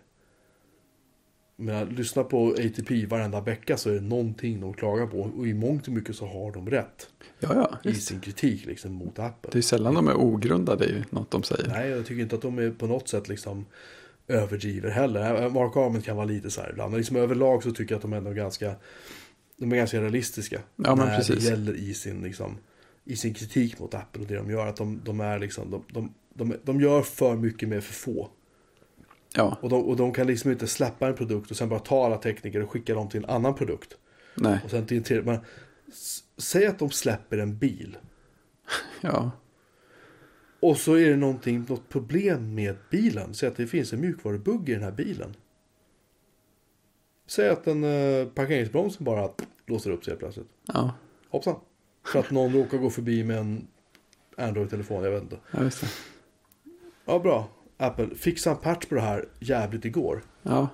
Men lyssna på ATP varenda vecka så är det någonting de klagar på. Och i mångt och mycket så har de rätt. ja, ja. I Visst. sin kritik liksom mot Apple. Det är sällan de är ogrundade i något de säger. Nej, jag tycker inte att de är på något sätt liksom överdriver heller. Mark Arment kan vara lite så här ibland. Men liksom överlag så tycker jag att de ändå är ganska, de är ganska realistiska. Ja, men när precis. det gäller i sin, liksom, i sin kritik mot Apple och det de gör. Att de, de är liksom, de, de, de, de gör för mycket med för få. Ja, Och de, och de kan liksom inte släppa en produkt och sen bara ta alla tekniker och skicka dem till en annan produkt. nej, Och sen till en tredje. Men, säg att de släpper en bil. ja, Och så är det någonting, något problem med bilen. Säg att det finns en mjukvarubugg i den här bilen. Säg att den eh, parkeringsbromsen bara låser upp sig helt plötsligt. ja, Hoppsan. För att någon råkar gå förbi med en Android-telefon, jag vet inte. ja, just det. Ja, bra. Apple, fixa en patch på det här jävligt igår. Ja,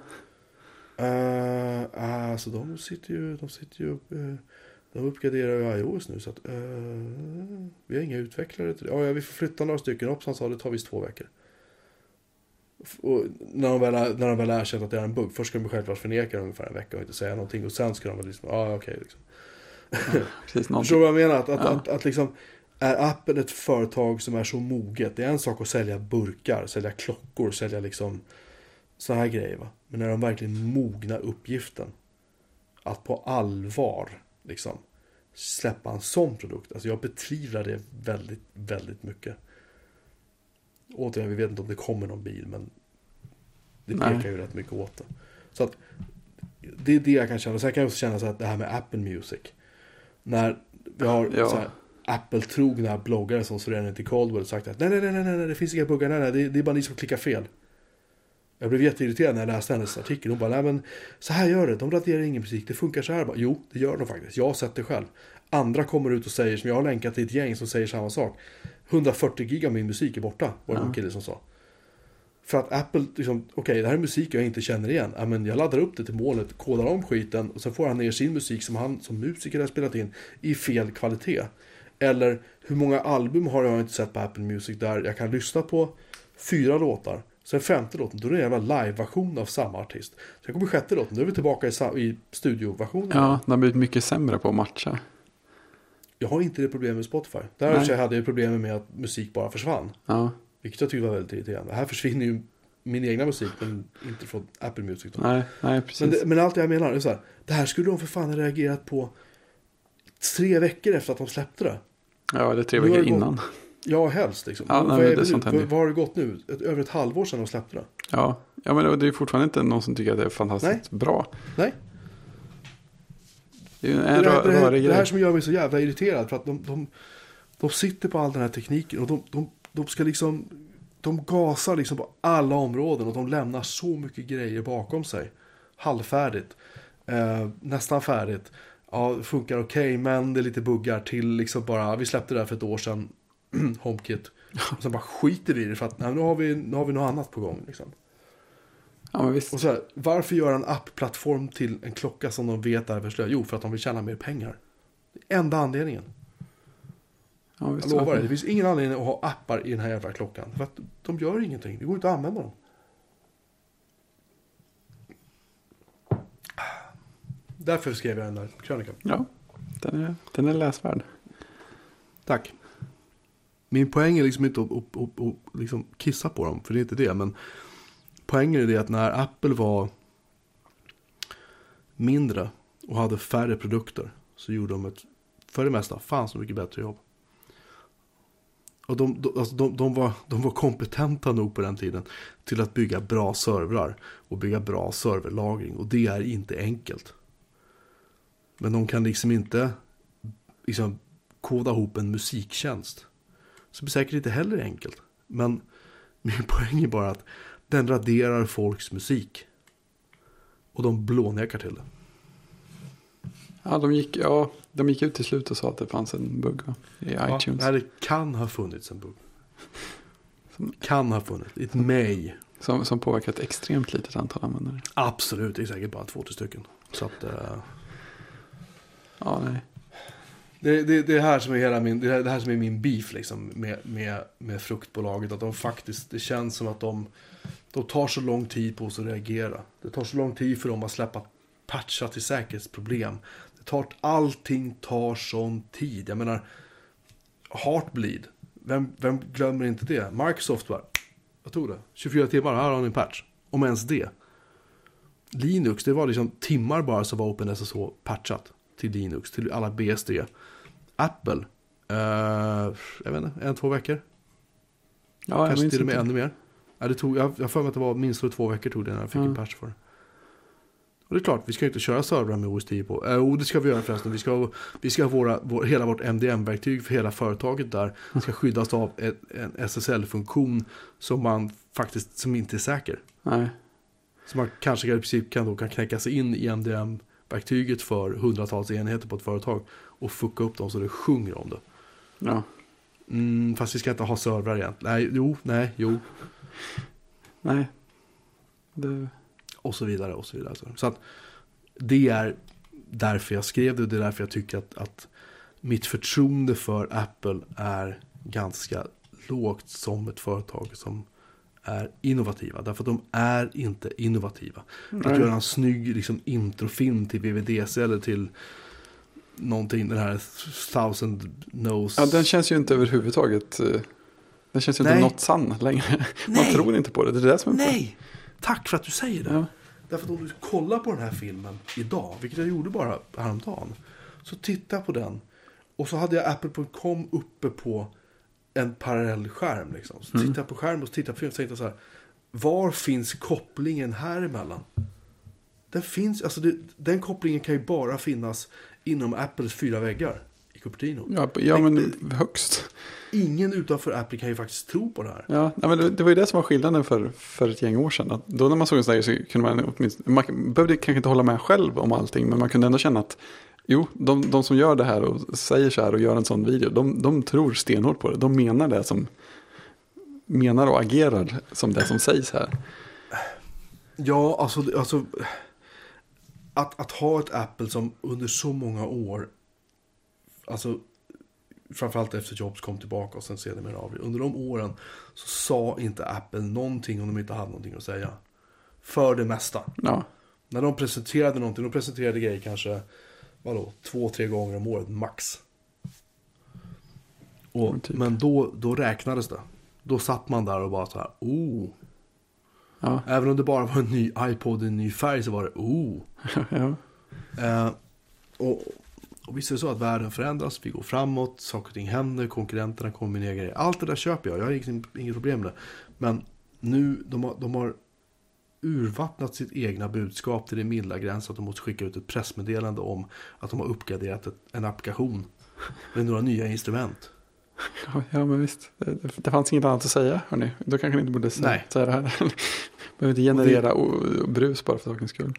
Uh, alltså de sitter ju, de sitter ju, uh, de uppgraderar ju iOS nu så att uh, vi har inga utvecklare till det. Ja, vi får flytta några stycken. Hoppsan sa det tar visst två veckor. Och när de väl, när de väl erkänt att det är en bugg, först ska de självklart förneka det ungefär en vecka och inte säga någonting och sen ska de väl liksom, ja okej liksom. precis. Förstår du vad jag menar? Att, att, Ja. att, att liksom, är Apple ett företag som är så moget? Det är en sak att sälja burkar, sälja klockor, sälja liksom sådana här grejer. Va? Men när de verkligen mogna uppgiften att på allvar liksom släppa en sån produkt. Alltså jag betvivlar det väldigt, väldigt mycket. Återigen, vi vet inte om det kommer någon bil, men det Nej. pekar ju rätt mycket åt det. Så att det är det jag kan känna. Sen kan jag också känna så att det här med Apple Music. När vi har Ja. Apple-trogna bloggare som Serenity Caldwell sagt att nej, nej, nej, nej, nej, det finns inga buggar, nej, nej, det, det är bara ni som klickar fel. Jag blev jätteirriterad när jag läste hennes artikel. Hon bara, nej men så här gör det, de raderar ingen musik, det funkar så här. Bara, jo, det gör de faktiskt. Jag har sett det själv. Andra kommer ut och säger, som jag har länkat till ett gäng som säger samma sak. 140 gig av min musik är borta, var det Ja. en kille som sa. För att Apple, liksom, okej det här är musik jag inte känner igen. Ja, men jag laddar upp det till molnet, kodar om skiten och så får han ner sin musik som han som musiker har spelat in i fel kvalitet. Eller hur många album har jag inte sett på Apple Music där jag kan lyssna på fyra låtar. Sen femte låten, då är det en jävla live-version av samma artist. Sen kommer sjätte låten, då är vi tillbaka i, i studioversionen. Ja, den har blivit mycket sämre på att matcha. Jag har inte det problemet med Spotify. Där hade jag problem med att musik bara försvann. Ja, Vilket jag tyckte var väldigt irriterande. Här försvinner ju min egna musik, men inte från Apple Music. Då. nej, nej Men, precis. det, men allt jag menar är så här. Det här skulle de för fan ha reagerat på tre veckor efter att de släppte det. Ja, det är tre veckor gått- innan. Ja, helst liksom. Ja, nej, vad, men är det sånt ju. vad har det gått nu? Ett, över ett halvår sedan de släppte det. Ja, ja men det är fortfarande inte någon som tycker att det är fantastiskt bra. Nej, Det är en det, rö- här, det, här, rörig det här grej. som gör mig så jävla irriterad. För att de, de, de sitter på all den här tekniken och de, de, de ska liksom... De gasar liksom på alla områden och de lämnar så mycket grejer bakom sig. Halvfärdigt. Eh, nästan färdigt. Ja, funkar okej, men det är lite buggar till liksom bara... Vi släppte det här för ett år sedan. HomeKit. Och sen bara skiter vi i det för att nej, nu, har vi, nu har vi något annat på gång. Liksom. Ja, men visst. Och så här, varför göra en app-plattform till en klocka som de vet är värdelös? Jo, för att de vill tjäna mer pengar. Enda anledningen. Ja, Jag lovar dig, det finns ingen anledning att ha appar i den här jävla klockan. För att de gör ingenting, det går inte att använda dem. Därför skrev jag den där krönikan. Ja, den är, den är läsvärd. Tack. Min poäng är liksom inte att, att, att, att liksom kissa på dem, för det är inte det. Men poängen är det att när Apple var mindre och hade färre produkter så gjorde de ett, för det mesta, fan så mycket bättre jobb. Och de, de, alltså de, de, var, de var kompetenta nog på den tiden till att bygga bra servrar och bygga bra serverlagring. Och det är inte enkelt. Men de kan liksom inte liksom, koda ihop en musiktjänst. Så det blir säkert inte heller enkelt. Men min poäng är bara att den raderar folks musik. Och de blånekar till det. Ja, de gick, ja, de gick ut till slut och sa att det fanns en bugg va? i Ja, iTunes. nej, det kan ha funnits en bugg. Som- Kan ha funnits. It may. Som, som påverkat ett extremt litet antal användare. Absolut, det är säkert bara två, tre stycken. Så att, eh, Ja, nej. det, det, det, är här som är hela min, det, här, det här som är min beef liksom, med, med, med fruktbolaget. Att de faktiskt, det känns som att de, de tar så lång tid på sig att reagera. Det tar så lång tid för dem att släppa patcha till säkerhetsproblem. Det tar, allting tar sån tid. Jag menar, Heartbleed. Vem, vem glömmer inte det? Microsoft bara, vad tog det? 24 timmar, här har ni en patch. Om ens det. Linux, det var liksom timmar bara så var OpenSSH patchat till Linux, till alla BSD. Apple, eh, jag vet inte, en, två veckor. Ja, jag Kanske till och med inte. ännu mer. Ja, det tog, jag har för mig att det var minst två veckor tog det när jag fick en Mm. patch för det. Och det är klart, vi ska inte köra servrar med OS 10 på. Eh, Jo, det ska vi göra förresten. Vi ska, vi ska ha våra, vår, hela vårt MDM-verktyg för hela företaget där. Ska skyddas av ett, en SSL-funktion som man faktiskt, som inte är säker. Nej. Så man kanske i princip kan, då, kan knäcka sig in i MDM-verktyget för hundratals enheter på ett företag. Och fucka upp dem så det sjunger om det. Ja. Mm, fast vi ska inte ha servrar igen. Nej, jo, nej, jo. Nej. Det, Och så vidare och så vidare. Så att det är därför jag skrev det. Det är därför jag tycker att, att mitt förtroende för Apple är ganska lågt som ett företag som är innovativa. Därför att de är inte innovativa. Att Nej. göra en snygg liksom, introfilm till VVDC eller till någonting, den här thousand knows. ja, den känns ju inte överhuvudtaget. eh, Den känns ju inte Nej. något sann längre. Man Nej. tror inte på det. Det är det som är Nej! Tack för att du säger det. Ja. Därför att om du kollar på den här filmen idag, vilket jag gjorde bara häromdagen. Så titta på den. Och så hade jag Apple.com uppe på en parallell skärm. Liksom. Så Mm. tittade jag på skärmen och så tittade jag på filmen och tänkte så här. Var finns kopplingen här emellan? Den finns, alltså det, den kopplingen kan ju bara finnas inom Apples fyra väggar i Cupertino. Ja, ja, men högst. Ingen utanför Apple kan ju faktiskt tro på det här. Ja, nej, men det, det var ju det som var skillnaden för, för ett gäng år sedan. Att då när man såg en sån där så kunde man åtminstone, man behövde kanske inte hålla med själv om allting, men man kunde ändå känna att jo, de, de som gör det här och säger så här och gör en sån video, de, de tror stenhårt på det. De menar det som, menar och agerar som det som sägs här. Ja, alltså, alltså att, att ha ett Apple som under så många år, alltså framförallt efter Jobs kom tillbaka och sen sedermera av Under de åren så sa inte Apple någonting om de inte hade någonting att säga. För det mesta. Ja, När de presenterade någonting, de presenterade grejer kanske, vadå, två, tre gånger om året max. Och, Ja, typ. Men då, då räknades det. Då satt man där och bara så här, oh. ja, Även om det bara var en ny iPod i en ny färg så var det, oh. Eh, och, och visst är det så att världen förändras, vi går framåt, saker och ting händer, konkurrenterna kommer med nya grejer. Allt det där köper jag, jag har inget, inget problem med det. Men nu, de har, de har urvattnat sitt egna budskap till det milda gräns att de måste skicka ut ett pressmeddelande om att de har uppgraderat ett, en applikation med några nya instrument. Ja, ja, men visst. Det, det fanns inget annat att säga, hörni. Då kanske ni inte borde säga, säga det här. Behöver inte generera o- brus bara för sakens skull.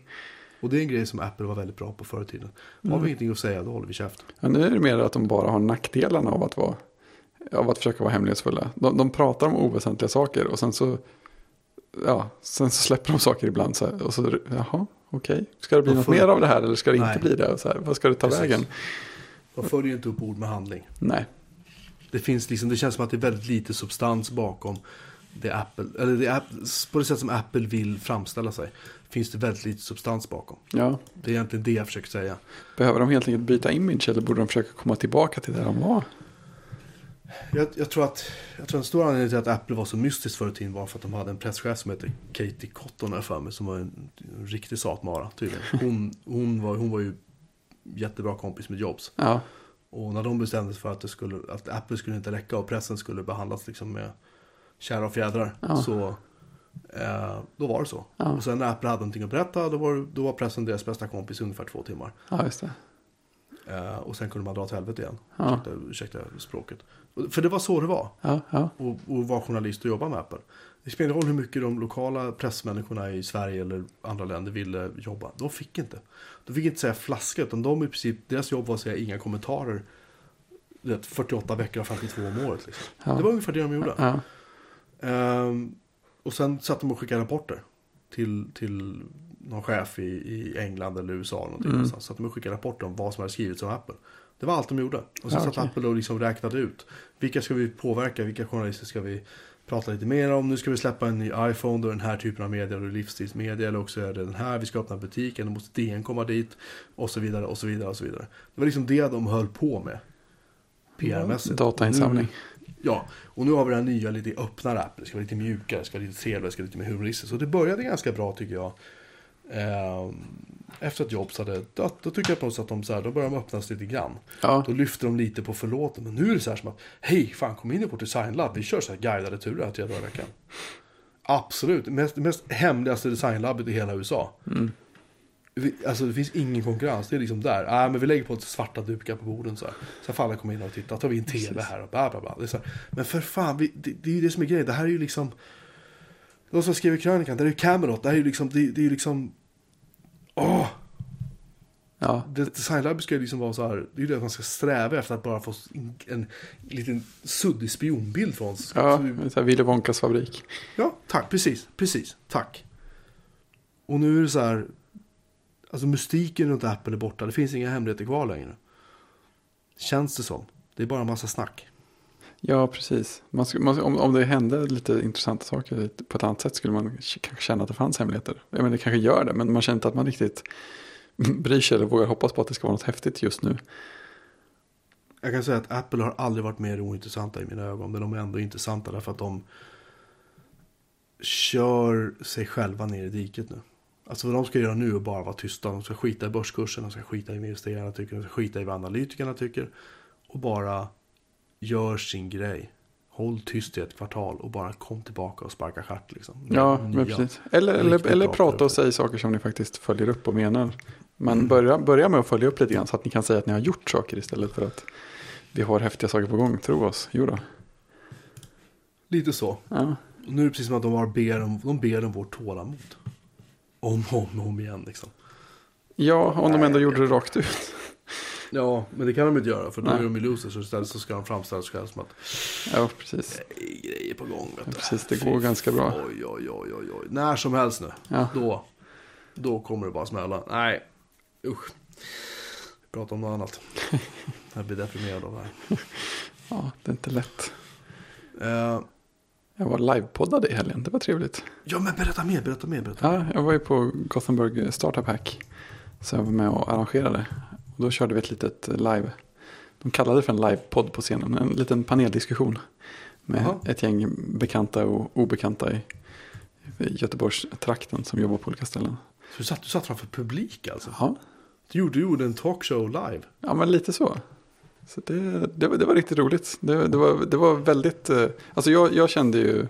Och det är en grej som Apple var väldigt bra på förr i tiden. Har vi ingenting att säga, då håller vi käft. Ja, nu är det mer att de bara har nackdelarna av att, vara, av att försöka vara hemlighetsfulla. De, de pratar om oväsentliga saker och sen så, ja, sen så släpper de saker ibland. Så här, och så, jaha, okej. Ska det bli De något mer av det här eller ska det Nej. inte bli det? Så här, vad ska det ta Precis. vägen? De följer ju inte upp ord med handling. Nej, Det finns liksom, det känns som att det är väldigt lite substans bakom det Apple, eller det, på det sätt som Apple vill framställa sig. Finns det väldigt lite substans bakom. ja. Det är egentligen det jag försöker säga. Behöver de helt enkelt byta image eller borde de försöka komma tillbaka till det de var? Jag, jag, tror att, jag tror en stor anledning till att Apple var så mystiskt förr i tiden var för att de hade en presschef som heter Katie Cotton jag för mig, som var en, en riktig satmara tydligen. Hon, hon, var, hon var ju jättebra kompis med Jobs. Ja, Och när de bestämde sig för att, det skulle, att Apple skulle inte räcka och pressen skulle behandlas liksom med kära och fjädrar. Ja. Så eh, då var det så. Ja. Och sen när Apple hade någonting att berätta då var, då var pressen deras bästa kompis i ungefär två timmar. ja just det. Eh, och sen kunde man dra till helvete igen. Ja. Ursäkta, ursäkta språket. För det var så det var. Ja, ja, Och, och vara journalist och jobba med Apple. Det spelar ingen roll hur mycket de lokala pressmänniskorna i Sverige eller andra länder ville jobba. De fick inte. De fick inte säga flaska, utan de i princip, deras jobb var att säga inga kommentarer. Du vet, 48 veckor och 52 om året. Liksom. Ja. Det var ungefär det de gjorde. ja, Ehm, och sen satt de och skickade rapporter till, till någon chef i, i England eller USA. Eller någonting Mm. någonstans. Satt de skickade rapporter om vad som hade skrivits om Apple. Det var allt de gjorde. Och sen Ja, satt. Apple och liksom räknade ut. Vilka ska vi påverka? Vilka journalister ska vi prata lite mer om? Nu ska vi släppa en ny iPhone. Då den här typen av media. Då är livsstilsmedia. Eller också är det den här. Vi ska öppna butiken. Då måste DN komma dit. Och så vidare och så vidare och så vidare. Det var liksom det de höll på med. PR-mässigt. Datainsamling. Nu- Ja, och nu har vi här nya lite öppnare Apple. Det ska vara lite mjukare, det ska vara lite trevligare, det ska vara lite mer humoristiskt. Så det började ganska bra tycker jag. Ehm, Efter att Jobs hade dött, då tycker jag på något sätt att de, så här, då började de öppnas lite grann. Ja, Då lyfter de lite på förlåten. Men nu är det så här som att, hej, fan kom in i vårt designlab. Vi kör så här guidade turer här tre dagar i veckan. Absolut, mest, mest hemligaste designlabbet i hela USA. Mm. Alltså det finns ingen konkurrens, det är liksom där. Nej, men vi lägger på lite svarta dukar på borden så här. Så får alla komma in och titta, tar vi in tv här och bla bla bla. Det är så här. Men för fan, vi, det, det är ju det som är grejen. Det här är ju liksom... De som skriver krönikan, det är ju Camelot. Det här är ju liksom, det, det är ju liksom... Åh! ja, designlabbet ska ju liksom vara så här, det är ju det att man ska sträva efter att bara få en, en liten suddig spionbild från oss. ja, så här Willy Wonkas fabrik. ja, tack, precis, precis, tack. Och nu är det så här, alltså mystiken runt Apple är borta, det finns inga hemligheter kvar längre. Känns det som. Det är bara en massa snack. Ja, precis. Man, man, om, om det hände lite intressanta saker på ett annat sätt skulle man kanske känna att det fanns hemligheter. Jag menar, det kanske gör det, men man känner inte att man riktigt bryr sig eller vågar hoppas på att det ska vara något häftigt just nu. Jag kan säga att Apple har aldrig varit mer ointressanta i mina ögon, men de är ändå intressanta därför att de kör sig själva ner i diket nu. Alltså vad de ska göra nu är bara vara tysta. De ska skita i börskursen, de ska skita i vad investerarna tycker, de ska skita i vad analytikerna tycker. Och bara gör sin grej. Håll tyst i ett kvartal och bara kom tillbaka och sparka stjärt liksom. Ja, men precis. Eller, eller, eller prata och säga saker som ni faktiskt följer upp och menar. Men Mm. börja, börja med att följa upp lite grann så att ni kan säga att ni har gjort saker istället för att vi har häftiga saker på gång. Tro oss. Jo då. Lite så. Ja, nu är det precis som att de, ber om, de ber om vårt tålamod. Om och om, om igen liksom. ja om de ändå gjorde det rakt ut. Ja, men det kan de inte göra för då Nej. är de ju losers och istället så ska de framställa sig själva som att Ja, precis. det är grejer på gång. Vet Ja, precis, det går ganska bra. Oj, oj, oj, oj, oj. När som helst nu. Ja. Då, då kommer det bara smälla. Nej, usch. Vi pratar om något annat. Jag blir deprimerad av det här. ja, det är inte lätt. Eh, Jag var livepoddad i helgen, det var trevligt. ja, men berätta mer, berätta mer, berätta. Ja, jag var ju på Gothenburg Startup Hack. Så jag var med och arrangerade. Och då körde vi ett litet live. De kallade det för en livepodd på scenen. En liten paneldiskussion. Med Jaha. ett gäng bekanta och obekanta i, i Göteborgstrakten som jobbar på olika ställen. Så du satt, du satt framför publik alltså? Ja, Du gjorde, du gjorde en talkshow live? ja men lite så. Så det, det, var- det var riktigt roligt. Det, det, var, det var väldigt, eh, alltså jag, jag kände ju,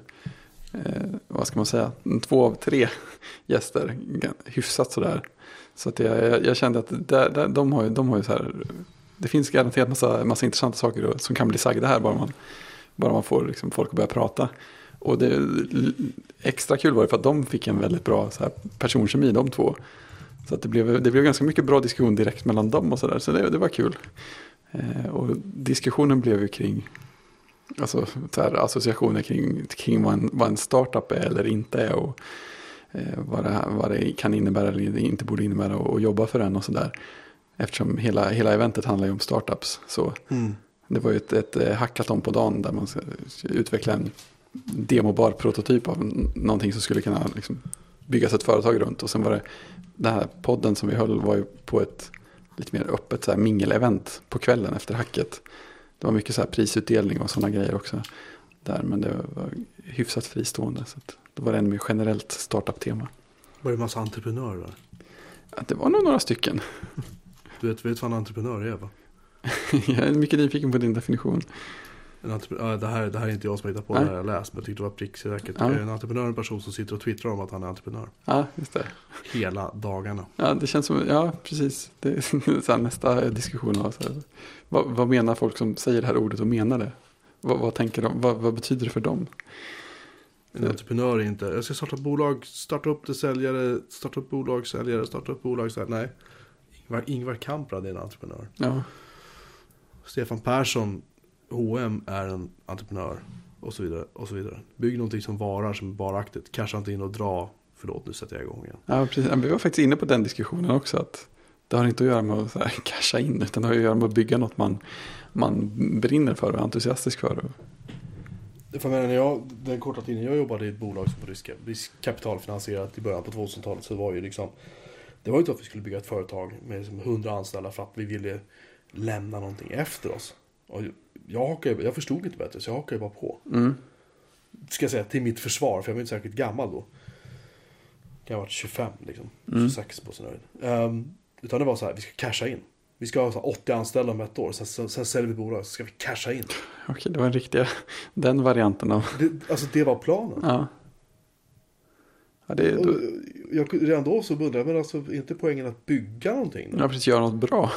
eh, vad ska man säga, två av tre gäster hyfsat sådär. Så att jag, jag, kände att där, där, de har ju, de har ju så här, det finns garanterat massa, massa intressanta saker som kan bli sagda här bara man, bara man får liksom folk att börja prata. Och det, extra kul var det för att de fick en väldigt bra så här, personkemi de två. Så att det, blev, det blev ganska mycket bra diskussion direkt mellan dem och sådär. Så det, det var kul. Eh, och diskussionen blev ju kring alltså, så här, associationer kring, kring vad, en, vad en startup är eller inte är. Och eh, vad, det, vad det kan innebära eller inte borde innebära och, och jobba för en och sådär. Eftersom hela, hela eventet handlar ju om startups. Så Mm. det var ju ett, ett eh, hackathon på dagen där man ska utveckla en demobar prototyp av någonting som skulle kunna liksom byggas ett företag runt. Och sen var det den här podden som vi höll var ju på ett lite mer öppet så här mingelevent på kvällen efter hacket. Det var mycket så här prisutdelning och sådana grejer också där. Men det var hyfsat fristående. Så att då var det en mer generellt startup-tema. Var det en massa entreprenörer? Att det var nog några stycken. Du vet, vet vad en entreprenör är va? Jag är mycket nyfiken på din definition. Det, här, det här är inte jag som har hittat på Nej. det här jag läst, men jag tyckte det var pricksäkert. Ja. En entreprenör är en person som sitter och twittrar om att han är entreprenör. Ja, just det. Hela dagarna. Ja, det känns som, ja precis. Det är så nästa diskussion. Av, så här, vad, vad menar folk som säger det här ordet och menar det? Vad, vad tänker de? Vad, vad betyder det för dem? En entreprenör är inte, jag ska starta bolag, starta upp det, säljare, starta upp bolag, säljare, starta upp bolag. Här, nej, Ingvar, Ingvar Kamprad är en entreprenör. Ja, Stefan Persson, H&M är en entreprenör. Och så vidare, och så vidare. Bygg någonting som varar, som är varaktigt. Casha inte in och dra. Förlåt, nu sätter jag igång igen. ja precis. Vi var faktiskt inne på den diskussionen också. Att det har inte att göra med att så här, casha in. Utan det har att göra med att bygga något man, man brinner för och är entusiastisk för. För menar, när jag, den korta tiden jag jobbade i ett bolag som var risk, riskkapitalfinansierat i början på 2000-talet så var ju liksom Det var ju inte att vi skulle bygga ett företag med liksom 100 anställda för att vi ville lämna någonting efter oss. Och jag, hakade, jag förstod inte bättre så jag hakade bara på. Mm. Ska jag säga till mitt försvar, för jag var inte särskilt gammal då. Jag har varit 25 liksom, 26 på sin höjd. Ehm, utan det var så här, vi ska casha in. Vi ska ha så här 80 anställda om ett år, sen, sen, sen säljer vi bolaget så ska vi casha in. Okej, det var en riktiga, den varianten av, Det, alltså det var planen. ja. Ja, det, då, jag, redan då så undrade jag, men alltså är inte poängen att bygga någonting? Då? ja, precis, göra något bra.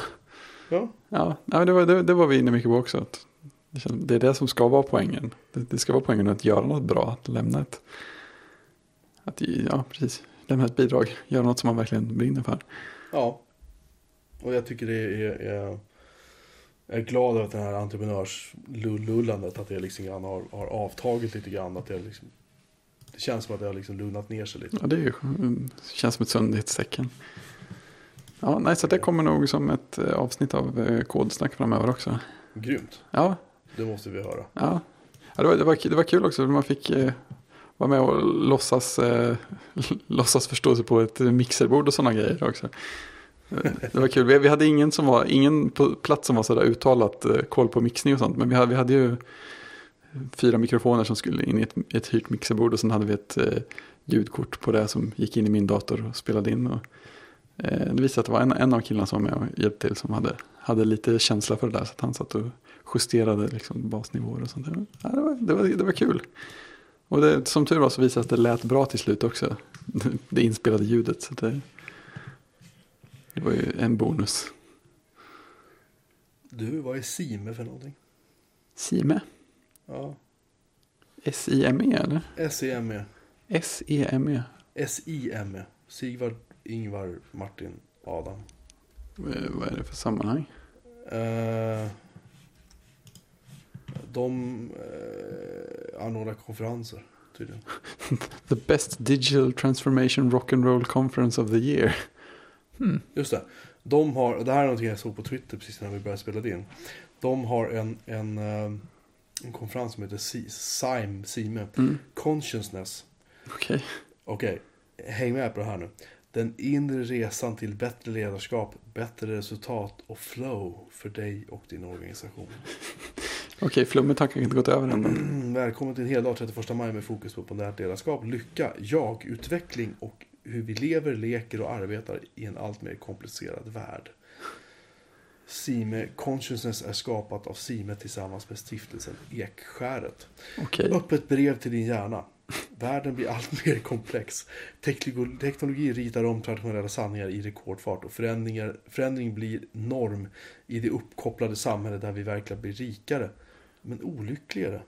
Ja. Ja, men det, var, det, det var vi inne mycket på också. Att det det är det som ska vara poängen. Det, det ska vara poängen att göra något bra, att lämna ett, att, ja, precis, lämna ett bidrag, göra något som man verkligen brinner för. ja. Och jag tycker det är, är jag är glad över att det här entreprenörslullandet, att det liksom grann har, har avtagit lite grann. Att det, liksom, det känns som att det har liksom lugnat ner sig lite. Ja, det är mm, känns som ett sundhetstecken. Ja, nej, så det kommer nog som ett eh, avsnitt av eh, kodsnack framöver också. Grymt, Ja, det måste vi höra. ja. ja det, var, det, var, det var kul också, man fick eh, vara med och låtsas, eh, låtsas förstå sig på ett mixerbord och sådana grejer också. Eh, Det var kul, vi, vi hade ingen som var, ingen på plats som var sådär uttalat eh, koll på mixning och sånt. Men vi hade, vi hade ju fyra mikrofoner som skulle in i ett, ett hyrt mixerbord och sen hade vi ett eh, ljudkort på det som gick in i min dator och spelade in. Och, det visade att det var en, en av killarna som var med och hjälpte till som hade, hade lite känsla för det där. Så att han satt och justerade liksom basnivåer och sånt. där. Ja, det, var, det, var, det var kul. Och det, som tur var så visade det att det lät bra till slut också. Det inspelade ljudet. Så det, det var ju en bonus. Du, vad är SIME för någonting? Sime? Ja, S-I-M-E eller? S-E-M-E. S-E-M-E. S-I-M-E. Sigvard, Ingvar, Martin, Adam. Eh, Vad är det för sammanhang? Eh, de eh, anordnar konferenser tydligen. The best digital transformation rock'n'roll conference of the year. Hmm. Just det. De har, det här är någonting jag såg på Twitter precis innan vi började spela in. De har en, en, eh, en konferens som heter Si- SIME, SIME, Mm. Consciousness. Okej. Okej, häng med på det här nu. Den inre resan till bättre ledarskap, bättre resultat och flow för dig och din organisation. Okej, flummet har kanske inte gått över än. Mm, Välkommen till en hel dag 31 maj med fokus på modernt ledarskap, lycka, jag-utveckling och hur vi lever, leker och arbetar i en allt mer komplicerad värld. Sime Consciousness är skapat av Sime tillsammans med stiftelsen Ekskäret. Okej. Öppet brev till din hjärna. Världen blir allt mer komplex. Teknologi ritar om traditionella sanningar i rekordfart och förändringar, förändring blir norm i det uppkopplade samhälle där vi verkligen blir rikare, men olyckligare,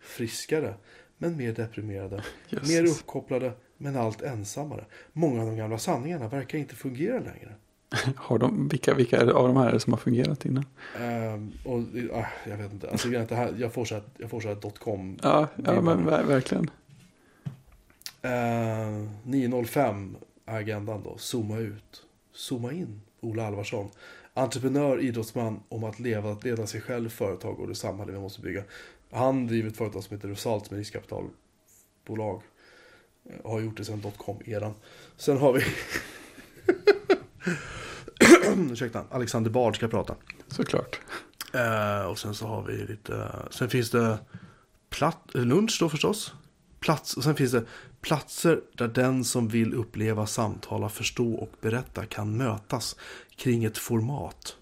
friskare, men mer deprimerade, Jösses. mer uppkopplade, men allt ensammare. Många av de gamla sanningarna verkar inte fungera längre. Har de, vilka, vilka är det av de här som har fungerat innan? Ehm, och, ah, jag vet inte, alltså, är det här, jag får så här, jag får så här dotcom Ja, ja Det men ver- verkligen. Eh, 905 är agendan då. Zooma ut. Zooma in. Ola Alvarsson. Entreprenör, idrottsman om att leva, att leda sig själv, företag och det samhälle vi måste bygga. Han driver ett företag som heter Result med riskkapitalbolag. Eh, Har gjort det sedan dotcom-eran. Sen har vi... Ursäkta, Alexander Bard ska prata. Såklart. Eh, och sen så har vi lite, sen finns det platt, lunch då förstås. Plats, och sen finns det platser där den som vill uppleva, samtala, förstå och berätta kan mötas kring ett format.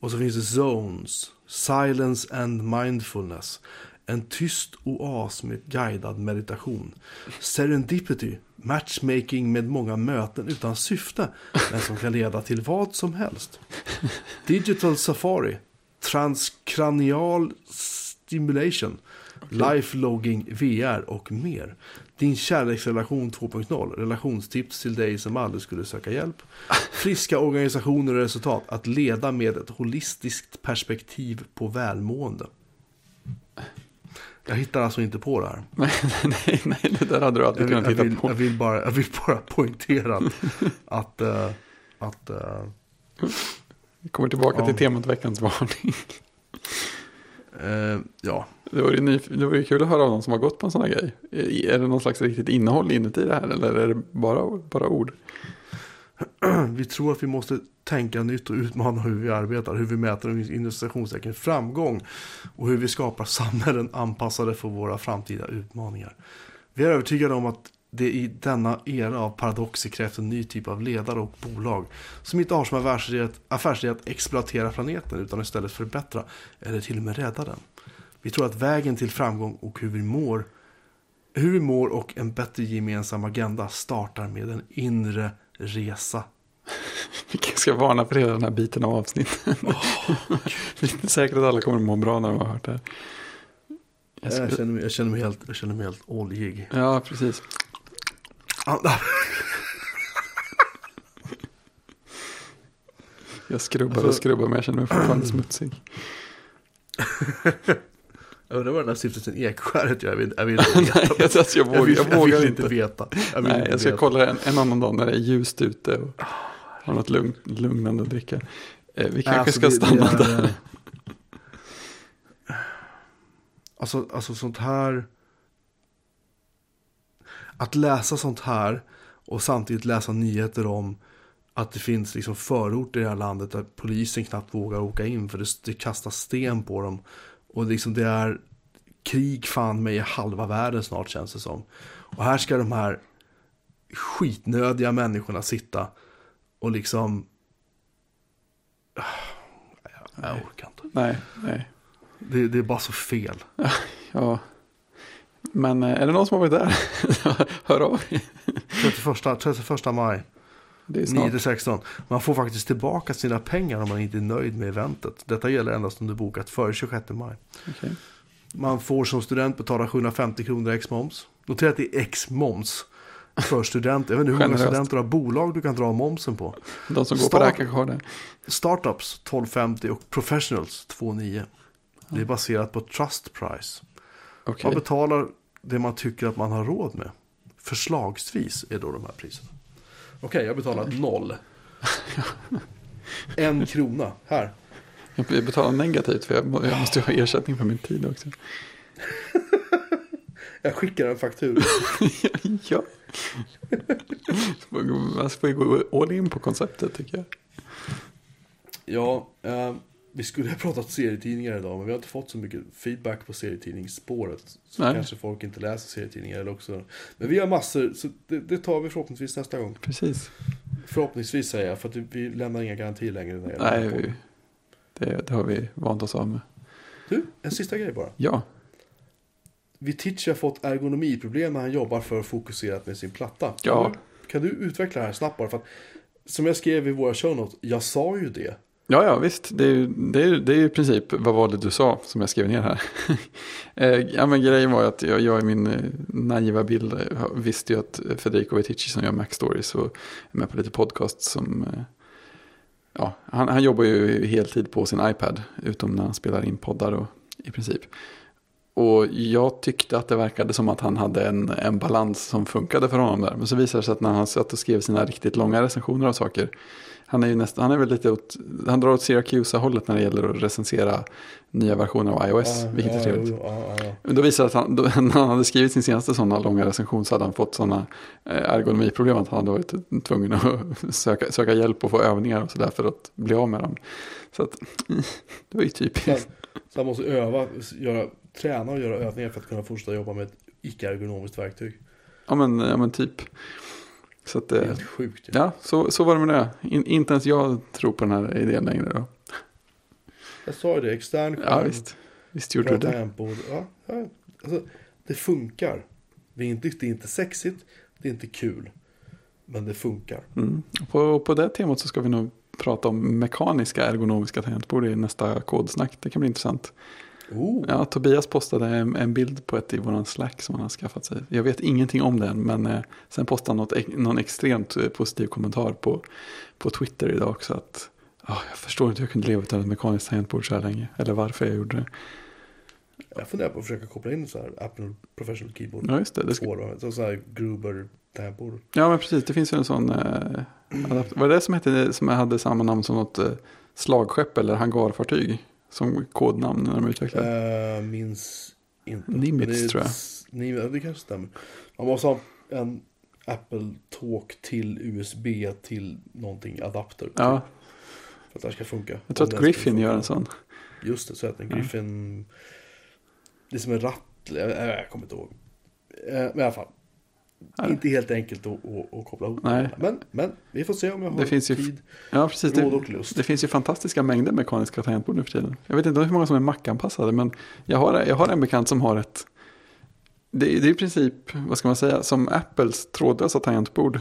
Och så finns det zones, silence and mindfulness. En tyst oas med guidad meditation. Serendipity, matchmaking med många möten utan syfte, men som kan leda till vad som helst. Digital Safari, transkranial stimulation, life logging, VR och mer. Din kärleksrelation 2.0, relationstips till dig som aldrig skulle söka hjälp. Friska organisationer och resultat, att leda med ett holistiskt perspektiv på välmående. Jag hittar alltså inte på det här. Nej, nej, nej, det där hade du Jag aldrig vill, kunnat jag hitta vill, på. jag vill, bara, jag vill bara poängtera att, att, eh, att Vi kommer tillbaka Ja. till temat veckans varning. Eh, ja, Det vore, ju nyf- det vore ju kul att höra av någon som har gått på en sån här grej. Är är det någon slags riktigt innehåll inuti det här eller är det bara, bara ord? vi tror att vi måste tänka nytt och utmana hur vi arbetar, hur vi mäter inom framgång och hur vi skapar samhällen anpassade för våra framtida utmaningar. Vi är övertygade om att det i denna era av paradoxer krävs en ny typ av ledare och bolag som inte har som affärsidé att, affärsidé att exploatera planeten utan istället förbättra eller till och med rädda den. Vi tror att vägen till framgång och hur vi mår hur vi mår och en bättre gemensam agenda startar med en inre resa Vi kanske ska varna för hela den här biten av avsnittet. Vi är inte säkra att alla kommer att må bra när de har hört det här. Jag Jag skulle... känner mig, jag känner mig helt, jag känner mig helt oljig. Ja, precis. Jag skrubbar och Alltså- skrubbar men jag känner mig fortfarande smutsig. Jag undrar vad den här stiftelsen Ekskäret gör. Jag vill, jag vill inte veta. Nej, jag, alltså, jag, Jag vågar, vill, jag vågar vill inte. veta. Jag Nej, inte jag ska veta. kolla en, en annan dag när det är ljust ute och har något lugn, lugnande att dricka. Eh, vi kanske Alltså, ska det- stanna det är, där. Alltså, alltså sånt här. Att läsa sånt här och samtidigt läsa nyheter om att det finns liksom förorter i det här landet där polisen knappt vågar åka in för det, det kastas sten på dem. Och liksom det är krig fan med i halva världen snart känns det som. Och här ska de här skitnödiga människorna sitta och liksom... Ah, Jag, jag orkar inte. Nej, nej. Det, det är bara så fel. Ja. Men eh, är det någon som har varit där? Hör av er. 31, 31 maj, Det är snart. 9-16. Man får faktiskt tillbaka sina pengar om man inte är nöjd med eventet. Detta gäller endast om du bokat före 26 maj. Okej. Man får som student betala 750 kronor ex moms. Notera att det är ex moms. för studenter. Jag vet inte hur många studenter har bolag du kan dra momsen på. De som går på Start- det här kanske har det. Startups 1250 och professionals 29. Det är baserat på trust price. Okej. Man betalar det man tycker att man har råd med. Förslagsvis är då de här priserna. Okej, jag betalar noll. En krona. Här. Jag betalar negativt för jag, jag måste ju ha ersättning för min tid också. Jag skickar en faktura. ja. Man får ju gå all in på konceptet tycker jag. Ja, eh, vi skulle ha pratat serietidningar idag, men vi har inte fått så mycket feedback på serietidningsspåret. Så Nej. kanske folk inte läser serietidningar eller också. Men vi har massor, så det, det tar vi förhoppningsvis nästa gång. Precis. Förhoppningsvis säger jag, för att vi lämnar inga garantier längre. När Nej, vi, det, det har vi vant oss av med. Du, en sista grej bara. Ja, Viticci har fått ergonomiproblem när han jobbar för fokuserat med sin platta. Kan, Ja. du, kan du utveckla det här snabbt bara? För att, som jag skrev i våra show notes, jag sa ju det ja, ja visst. Det är, ju- det, är, det är ju i princip, vad var det du sa som jag skrev ner här? Eh, ja, men grejen var ju att jag, jag i min eh, naiva bild eh, visste ju att Federico Viticci som gör Mac Stories och är med på lite podcast som... Ja, han, han jobbar ju heltid på sin iPad, utom när han spelar in poddar och, i princip. Och jag tyckte att det verkade som att han hade en, en balans som funkade för honom där. Men så visade det sig att när han satt och skrev sina riktigt långa recensioner av saker. Han är ju nästan, han är väl lite åt, han drar åt Syracuse-hållet när det gäller att recensera nya versioner av iOS. Ja, vilket är trevligt. ja. Men Då visade det att han, då, när han hade skrivit sin senaste sådana långa recension så hade han fått sådana eh, ergonomiproblem att han hade varit tvungen att söka, söka hjälp och få övningar och sådär för att bli av med dem. Så att, det var ju typiskt. så han måste öva, göra, träna och göra övningar för att kunna fortsätta jobba med ett icke-ergonomiskt verktyg. Ja men, ja, men typ. Så att, Det är eh, helt sjukt. ju. ja, så, så var det med det. In, inte ens jag tror på den här idén längre då. Jag sa ju det, extern Ja visst, visst gjorde du det. Ja, ja. Alltså, det funkar. Det är, inte, det är inte sexigt, det är inte kul. Men det funkar. Mm. På, på det temat så ska vi nog prata om mekaniska ergonomiska tangentbord i nästa kodsnack. Det kan bli intressant. Oh, Ja, Tobias postade en, en bild på ett i våran Slack som han har skaffat sig. Jag vet ingenting om den, men eh, sen postade han något, någon extremt eh, positiv kommentar på, på Twitter idag också. Att, ah, jag förstår inte hur jag kunde leva utan ett mekaniskt tangentbord så här länge. Eller varför jag gjorde det. Jag funderar på att försöka koppla in så här Apple Professional Keyboard. Ja, just det. det ska, så så här Gruber tangentbord. ja, men precis. Det finns ju en sån... Eh, adapt- var det det som, hette, som hade samma namn som något eh, slagskepp eller hangarfartyg? Som kodnamn när de utvecklade? Uh, minns inte. Nimitz, det tror jag. Nimitz, ja, det kanske stämmer. Man måste ha en Apple Talk till USB till någonting adapter. Ja, För att det här ska funka. jag tror att Griffin gör en sån. Just det, så att en Ja. Griffin. Det är som en ratt. Jag, jag kommer inte ihåg. Eh, Men i alla fall. Ja. Inte helt enkelt att, att, att koppla ihop. Nej. Men, men vi får se om jag har Det finns ju- tid, Ja, precis. råd Det, och lust. det finns ju fantastiska mängder mekaniska tangentbord nu för tiden. Jag vet inte hur många som är Mac-anpassade, men jag har, jag har en bekant som har ett... Det, det är i princip, vad ska man säga, som Apples trådlösa tangentbord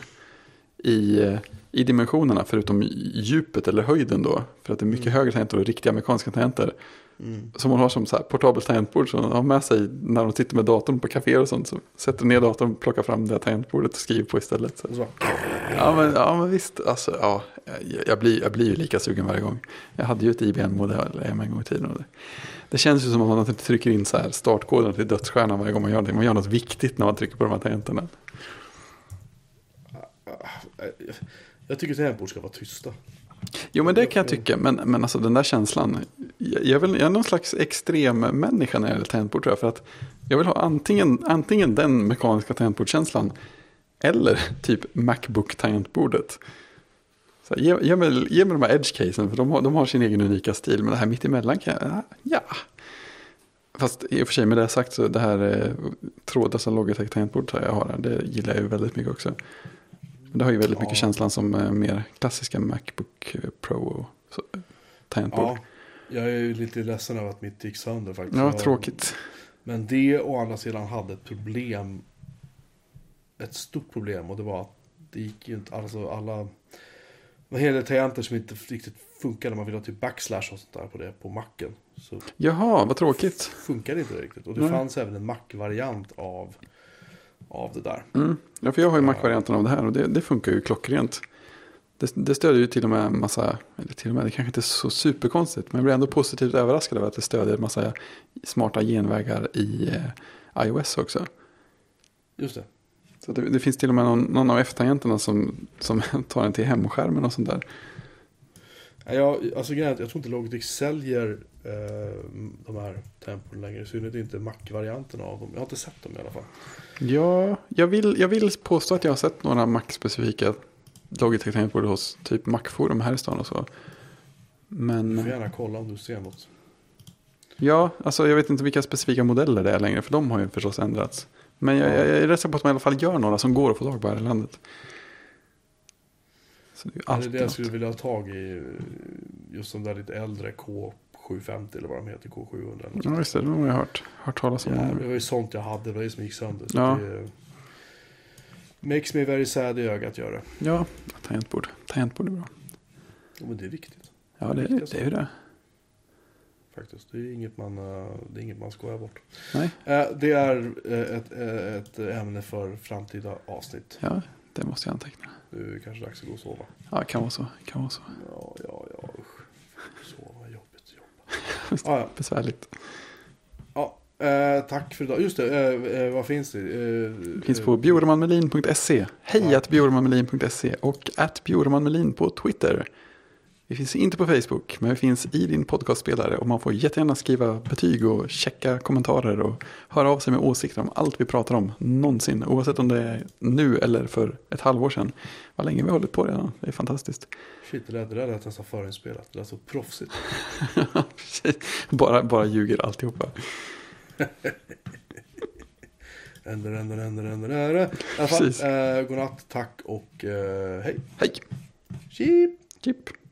i, i dimensionerna, förutom djupet eller höjden då. För att det är mycket Mm. högre tangenter och riktiga mekaniska tangenter. Mm. Som hon har som så här portabelt tangentbord som de har med sig när de sitter med datorn på kaféer och sånt. Så sätter ner datorn, plockar fram det här tangentbordet och skriver på istället. Så. Ja men, ja men visst, alltså, ja, jag, blir, jag blir ju lika sugen varje gång. Jag hade ju ett IBM-modell en gång i tiden. Och det, det känns ju som att man trycker in så här startkoden till dödsstjärnan varje gång man gör det. Man gör något viktigt när man trycker på de här tangenterna jag tycker tangentbord ska vara tysta. Jo men det kan jag tycka, men, men alltså den där känslan. Jag, jag, vill, jag är någon slags extrem människa när det gäller tangentbord tror jag. För att jag vill ha antingen, antingen den mekaniska tangentbordskänslan. Eller typ Macbook-tangentbordet. Så här, ge, ge, mig, ge mig de här edge-casen för de har, de har sin egen unika stil. Men det här mittemellan kan jag, ah, ja. Fast i och för sig med det sagt så det här eh, trådlösa Logitech-tangentbordet jag har här, det gillar jag ju väldigt mycket också. Det har ju väldigt mycket Ja. känslan som eh, mer klassiska Macbook Pro och så, tangentbord. Ja, jag är ju lite ledsen över att mitt gick sönder faktiskt. Ja, tråkigt. Men det å andra sidan hade ett problem. Ett stort problem och det var att det gick ju inte, alltså alla. En hel del tangenter som inte riktigt funkade. Man ville ha typ backslash och sånt där på det på macken. Så Jaha, vad tråkigt. funkade inte det riktigt. Och det Nej. fanns även en Mac-variant av, av det där. Mm. Ja, för jag har ju Mac-varianten av det här och det, det funkar ju klockrent. Det, det stödjer ju till och med en massa, eller till och med, det kanske inte är så superkonstigt, men jag blir ändå positivt överraskad över att det stödjer en massa smarta genvägar i eh, iOS också. Just det. Så det, det finns till och med någon, någon av F-tangenterna som, som tar en till hemskärmen och sånt där. Jag, alltså, jag tror inte Logitech säljer de här tempon längre. I synnerhet inte Mac-varianterna av dem. Jag har inte sett dem i alla fall. Ja, jag vill, jag vill påstå att jag har sett några Mac-specifika Logitech-tangentbord hos typ Mac-forum här i stan och så. Du Men får gärna kolla om du ser något. ja, alltså jag vet inte vilka specifika modeller det är längre, för de har ju förstås ändrats. Men jag, jag, jag är rätt säker på att man i alla fall gör några som går att få tag på här i landet. Så det är ju Det är alltid det jag något. skulle vilja ha tag i. Just de där lite äldre K750 eller vad de heter. K700 eller något. Ja, just det. Har jag hört, hört talas om. Ja, det var ju sånt jag hade. Det var det som gick sönder. Så Ja. det makes me very sad i ögat gör det. Ja, tangentbord. Tangentbord är bra. Ja, men det är viktigt. Ja, det, Viktiga det är ju det. Faktiskt. Det är inget man, eh, det är inget man skojar bort. Nej, Eh, Det är eh, ett, eh, ett ämne för framtida avsnitt. ja, det måste jag anteckna. Nu är det kanske dags att gå och sova. Ja, kan vara så. Kan vara så. Ja, ja, ja, usch. Ja, ja. Besvärligt. ja eh, tack för idag. Just det, eh, eh, vad finns det? Eh, Det finns eh, på bjurmanmelin.se. Hej Ja. att bjurmanmelin.se och att bjurmanmelin på Twitter. Vi finns inte på Facebook, men vi finns i din podcastspelare och man får jättegärna skriva betyg och checka kommentarer och höra av sig med åsikter om allt vi pratar om någonsin, oavsett om det är nu eller för ett halvår sedan. Vad länge vi har hållit på redan, det är fantastiskt. Shit, det där, det där lät nästan förinspelat. Det lät så proffsigt. bara, bara ljuger alltihopa. Änder, änder, änder, änder, änder. I alla fall, eh, godnatt, tack och eh, hej. Hej! Chip! Chip!